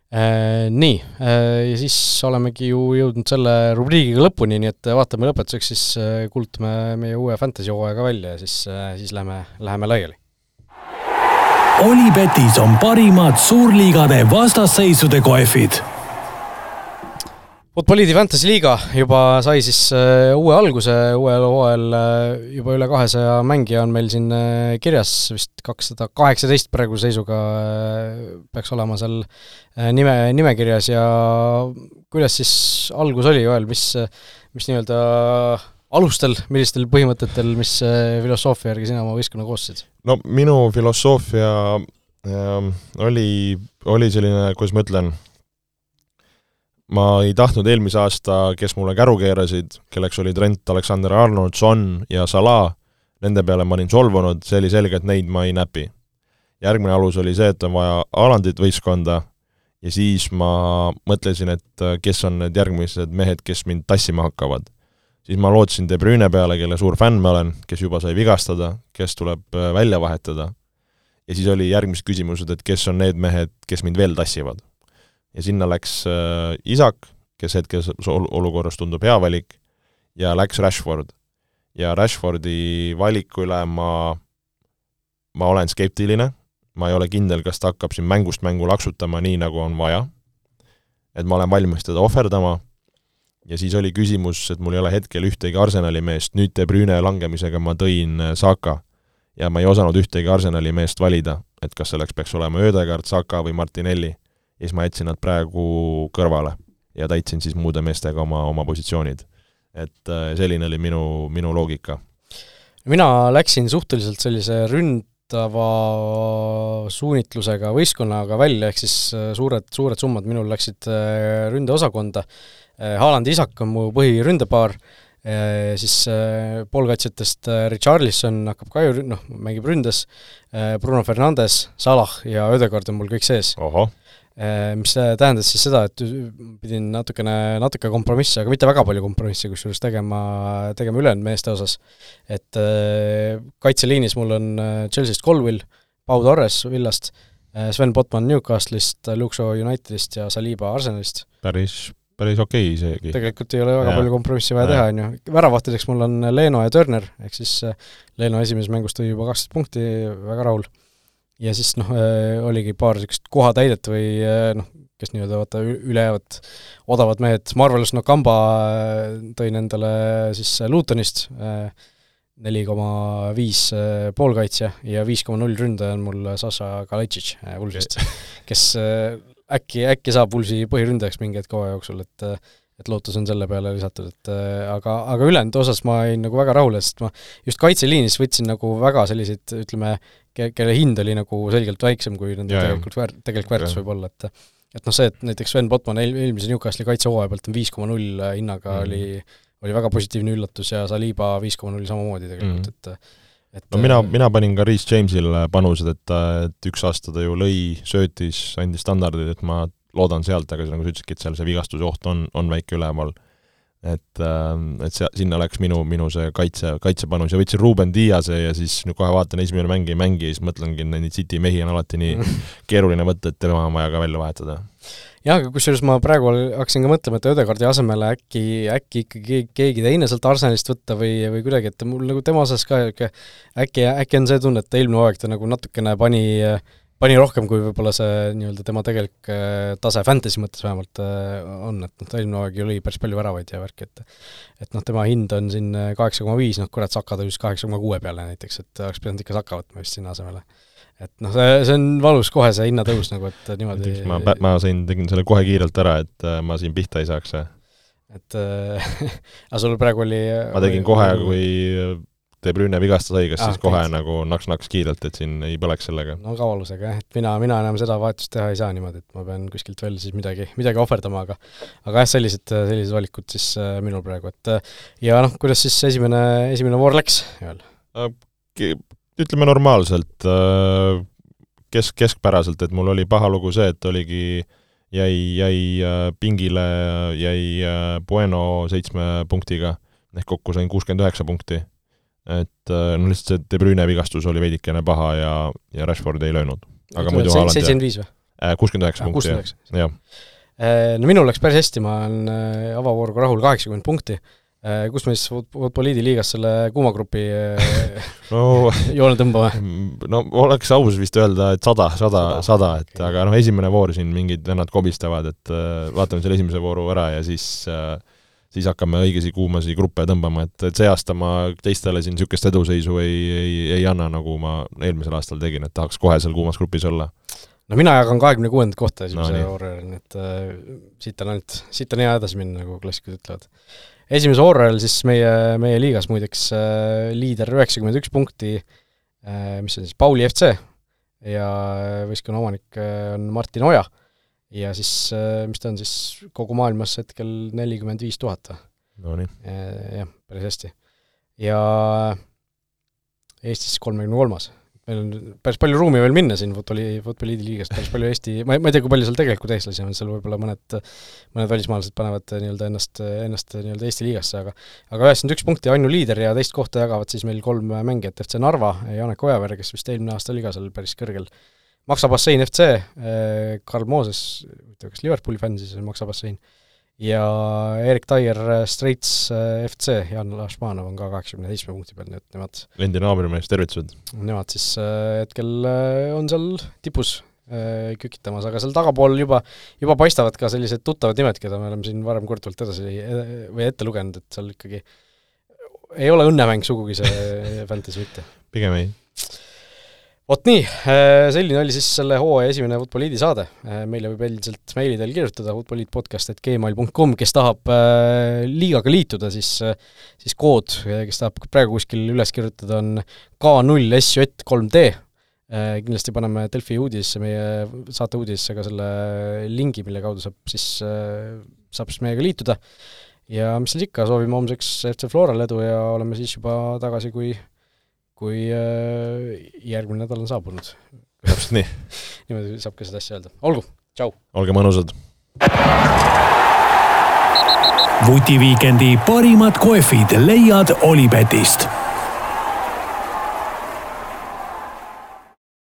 Äh, nii, ja siis olemegi ju jõudnud selle rubriigiga lõpuni, nii et vaatame lõpetuseks siis, kuulutame meie uue fantasy hooaega välja ja siis, siis lähme, läheme laiali. Olipetis on parimad suurliigade vastasseisude kohvid Futboliidi Fantasy liiga juba sai siis äh, uue alguse, uuel hooajal äh, juba üle kahesaja mängija on meil siin äh, kirjas, vist kakssada kaheksateist praeguse seisuga peaks olema seal nime, nimekirjas ja kuidas siis algus oli, Joel, mis, mis nii-öelda alustel, millistel põhimõtetel, mis filosoofia järgi sina oma võistkonna koostasid? no minu filosoofia äh, oli, oli selline, kuidas ma ütlen, ma ei tahtnud eelmise aasta, kes mulle käru keerasid, kelleks oli Trent Alexander-Arnold, Son ja Salah, nende peale ma olin solvunud, see oli selge, et neid ma ei näpi. järgmine alus oli see, et on vaja Alandit võistkonda ja siis ma mõtlesin, et äh, kes on need järgmised mehed, kes mind tassima hakkavad. siis ma lootsin De Bruyne peale, kelle suur fänn ma olen, kes juba sai vigastada, kes tuleb äh, välja vahetada. ja siis oli järgmised küsimused, et kes on need mehed, kes mind veel tassivad ja sinna läks äh, Isak, kes hetkel olukorras tundub hea valik, ja läks Rashford. ja Rashfordi valiku üle ma, ma olen skeptiline, ma ei ole kindel, kas ta hakkab siin mängust mängu laksutama nii, nagu on vaja, et ma olen valmis teda ohverdama, ja siis oli küsimus, et mul ei ole hetkel ühtegi Arsenali meest, nüüd De Brüne langemisega ma tõin äh, Saka. Ja ma ei osanud ühtegi Arsenali meest valida, et kas selleks peaks olema Ödegard, Saka või Martinelli ja siis ma jätsin nad praegu kõrvale ja täitsin siis muude meestega oma, oma positsioonid. et äh, selline oli minu, minu loogika. mina läksin suhteliselt sellise ründava suunitlusega võistkonnaga välja, ehk siis äh, suured, suured summad minul läksid äh, ründeosakonda, Haaland Isak on mu põhiründepaar, siis poolkaitsjatest Richarlison hakkab ka ju noh, mängib ründes, Bruno Fernandes, Salah ja Ödegard on mul kõik sees. ohoh mis tähendas siis seda, et pidin natukene, natuke kompromisse, aga mitte väga palju kompromisse kusjuures tegema, tegema ülejäänud meeste osas. et äh, kaitseliinis mul on äh, Chelsea'st Colville, Pau Torres Villast, Sven Botman Newcastle'ist, Luke Shaw Unitedist ja Saliba Arsenalist. päris, päris okei okay isegi. tegelikult ei ole väga ja. palju kompromissi vaja ja. teha, on ju. väravahtideks mul on Leno ja Turner, ehk siis Leno esimeses mängus tõi juba kaksteist punkti, väga rahul ja siis noh, äh, oligi paar niisugust kohatäidet või äh, noh, kes nii-öelda vaata ülejäävad odavad mehed, Marvelous Nakamba äh, tõin endale siis Lutonist neli koma viis poolkaitsja ja viis koma null ründaja on mul Sasha Kalajtšitš Vulsist, kes äkki, äkki saab Vulsi põhiründajaks mingi hetk hooaja jooksul, et et lootus on selle peale lisatud, et aga, aga ülejäänud osas ma olin nagu väga rahul, sest ma just kaitseliinis võtsin nagu väga selliseid, ütleme, ke-, kelle hind oli nagu selgelt väiksem, kui nende ja, tegelikult väär-, tegelik väärtus võib olla, et et noh, see, et näiteks Sven Botman eel-, eelmise Newcastli kaitsehooaja pealt on viis koma null hinnaga mm., oli oli väga positiivne üllatus ja Saliba viis koma null samamoodi tegelikult mm., et et no mina, mina panin ka Reece Jamesile panused, et, et üks aasta ta ju lõi, söötis, andis standardid, et ma loodan sealt, aga nagu sa ütlesidki, et seal see vigastuse oht on, on väike üleval et, ähm, et see, sinna läks minu, minu see kaitse, kaitsepanus ja võtsin Ruben Diase ja siis nüüd kohe vaatan, esimene mäng ei mängi ja siis mõtlengi, et neid City mehi on alati nii *laughs* keeruline võtta, et tema on vaja ka välja vahetada. jah, aga kusjuures ma praegu hakkasin ka mõtlema, et Ödegaardi asemele äkki, äkki ikkagi keegi teine sealt Arsenalist võtta või, või kuidagi, et mul nagu tema osas ka äkki, äkki on see tunne, et eelmine hooaeg ta nagu natukene pani äh, pani rohkem, kui võib-olla see nii-öelda tema tegelik äh, tase fantasy mõttes vähemalt äh, on, et noh, ta eelmine hooaeg ju lõi päris palju väravaid ja värki, et et noh, tema hind on siin äh, kaheksa koma viis, noh kurat, Saka tõusis kaheksa koma kuue peale näiteks, et oleks pidanud ikka Saka võtma vist sinna asemele. et noh, see, see on valus kohe, see hinnatõus nagu, et niimoodi ma, ma sain, tegin selle kohe kiirelt ära, et ma siin pihta ei saaks. et *laughs* aga sul praegu oli ma tegin kohe, kui De Bruyne vigastas haigeks ah,, siis kohe tead. nagu naks-naks kiirelt, et siin ei põleks sellega. no kavalusega jah, et mina, mina enam seda vahetust teha ei saa niimoodi, et ma pean kuskilt veel siis midagi, midagi ohverdama, aga aga jah, sellised, sellised valikud siis äh, minul praegu, et äh, ja noh, kuidas siis esimene, esimene voor läks, Joel? Äh, ütleme normaalselt äh,, kesk, keskpäraselt, et mul oli paha lugu see, et oligi jäi, jäi pingile, jäi Bueno seitsme punktiga, ehk kokku sain kuuskümmend üheksa punkti et äh, no lihtsalt see De Bruyne vigastus oli veidikene paha ja, ja Rashford ei löönud. aga muidu Haaland seitsekümmend viis või? kuuskümmend üheksa punkti, jah. jah. no minul läks päris hästi, ma olen avavooruga rahul, kaheksakümmend punkti Äh, kus me siis Futboliidi liigas selle kuuma grupi äh, *laughs* no, *laughs* joone tõmbame? Mm, no oleks aus vist öelda, et sada, sada, sada, et aga noh, esimene voor siin mingid vennad kobistavad, et äh, vaatame selle esimese vooru ära ja siis siis hakkame õigesi kuumasi gruppe tõmbama, et, et see aasta ma teistele siin niisugust eduseisu ei, ei, ei anna, nagu ma eelmisel aastal tegin, et tahaks kohe seal kuumas grupis olla. No mina jagan kahekümne kuuendat kohta esimese no, nii. Et äh, siit on ainult, siit on hea edasi minna, nagu klassikud ütlevad. Esimese hooajal siis meie, meie liigas muideks äh, liider üheksakümmend üks punkti äh,, mis on siis Pauli FC ja võistkonna omanik äh, on Martin Oja ja siis äh,, mis ta on siis kogu maailmas hetkel nelikümmend viis tuhat? Nonii. Äh, jah, päris hästi. ja Eestis kolmekümne kolmas meil on päris palju ruumi veel minna siin Futboli, Futboliidi liigast, päris palju Eesti, ma ei, ma ei tea, kui palju seal tegelikult eestlasi on, seal võib-olla mõned, mõned välismaalased panevad nii-öelda ennast, ennast nii-öelda Eesti liigasse, aga aga üheksakümmend üks punkti Anju liider ja teist kohta jagavad siis meil kolm mängijat, FC Narva, Janek Ojaveer, kes vist eelmine aasta oli ka seal päris kõrgel, Maksa Bassein FC, Karl Mooses, huvitav, kas Liverpooli fänn siis on Maksa Bassein, ja Erik Taier äh, Straits äh, FC, Jan Lašmanov on ka kaheksakümne seitsme punkti peal, nii et nemad endine naabrimees, tervitused! Nemad siis äh, hetkel on seal tipus kükitamas, aga seal tagapool juba, juba paistavad ka sellised tuttavad nimed, keda me oleme siin varem korduvalt edasi või ette lugenud, et seal ikkagi ei ole õnnemäng sugugi see *laughs* Fantasy mitte. pigem ei vot nii, äh, selline oli siis selle hooaja esimene Futboliidi saade. Äh, meile võib endiselt meili teel kirjutada futboliitpodcast.gmail.com, kes tahab äh, liigaga liituda, siis, siis kood, kes tahab praegu kuskil üles kirjutada, on K0 SJ3D. kindlasti paneme Delfi uudisesse, meie saate uudisesse ka selle lingi, mille kaudu saab siis, saab siis meiega liituda. ja mis siis ikka, soovime homseks FC Florale edu ja oleme siis juba tagasi, kui kui äh, järgmine nädal on saabunud. täpselt nii niimoodi saab ka seda asja öelda. olgu, tšau! olge mõnusad! vutiviikendi parimad kohvid leiad Olipetist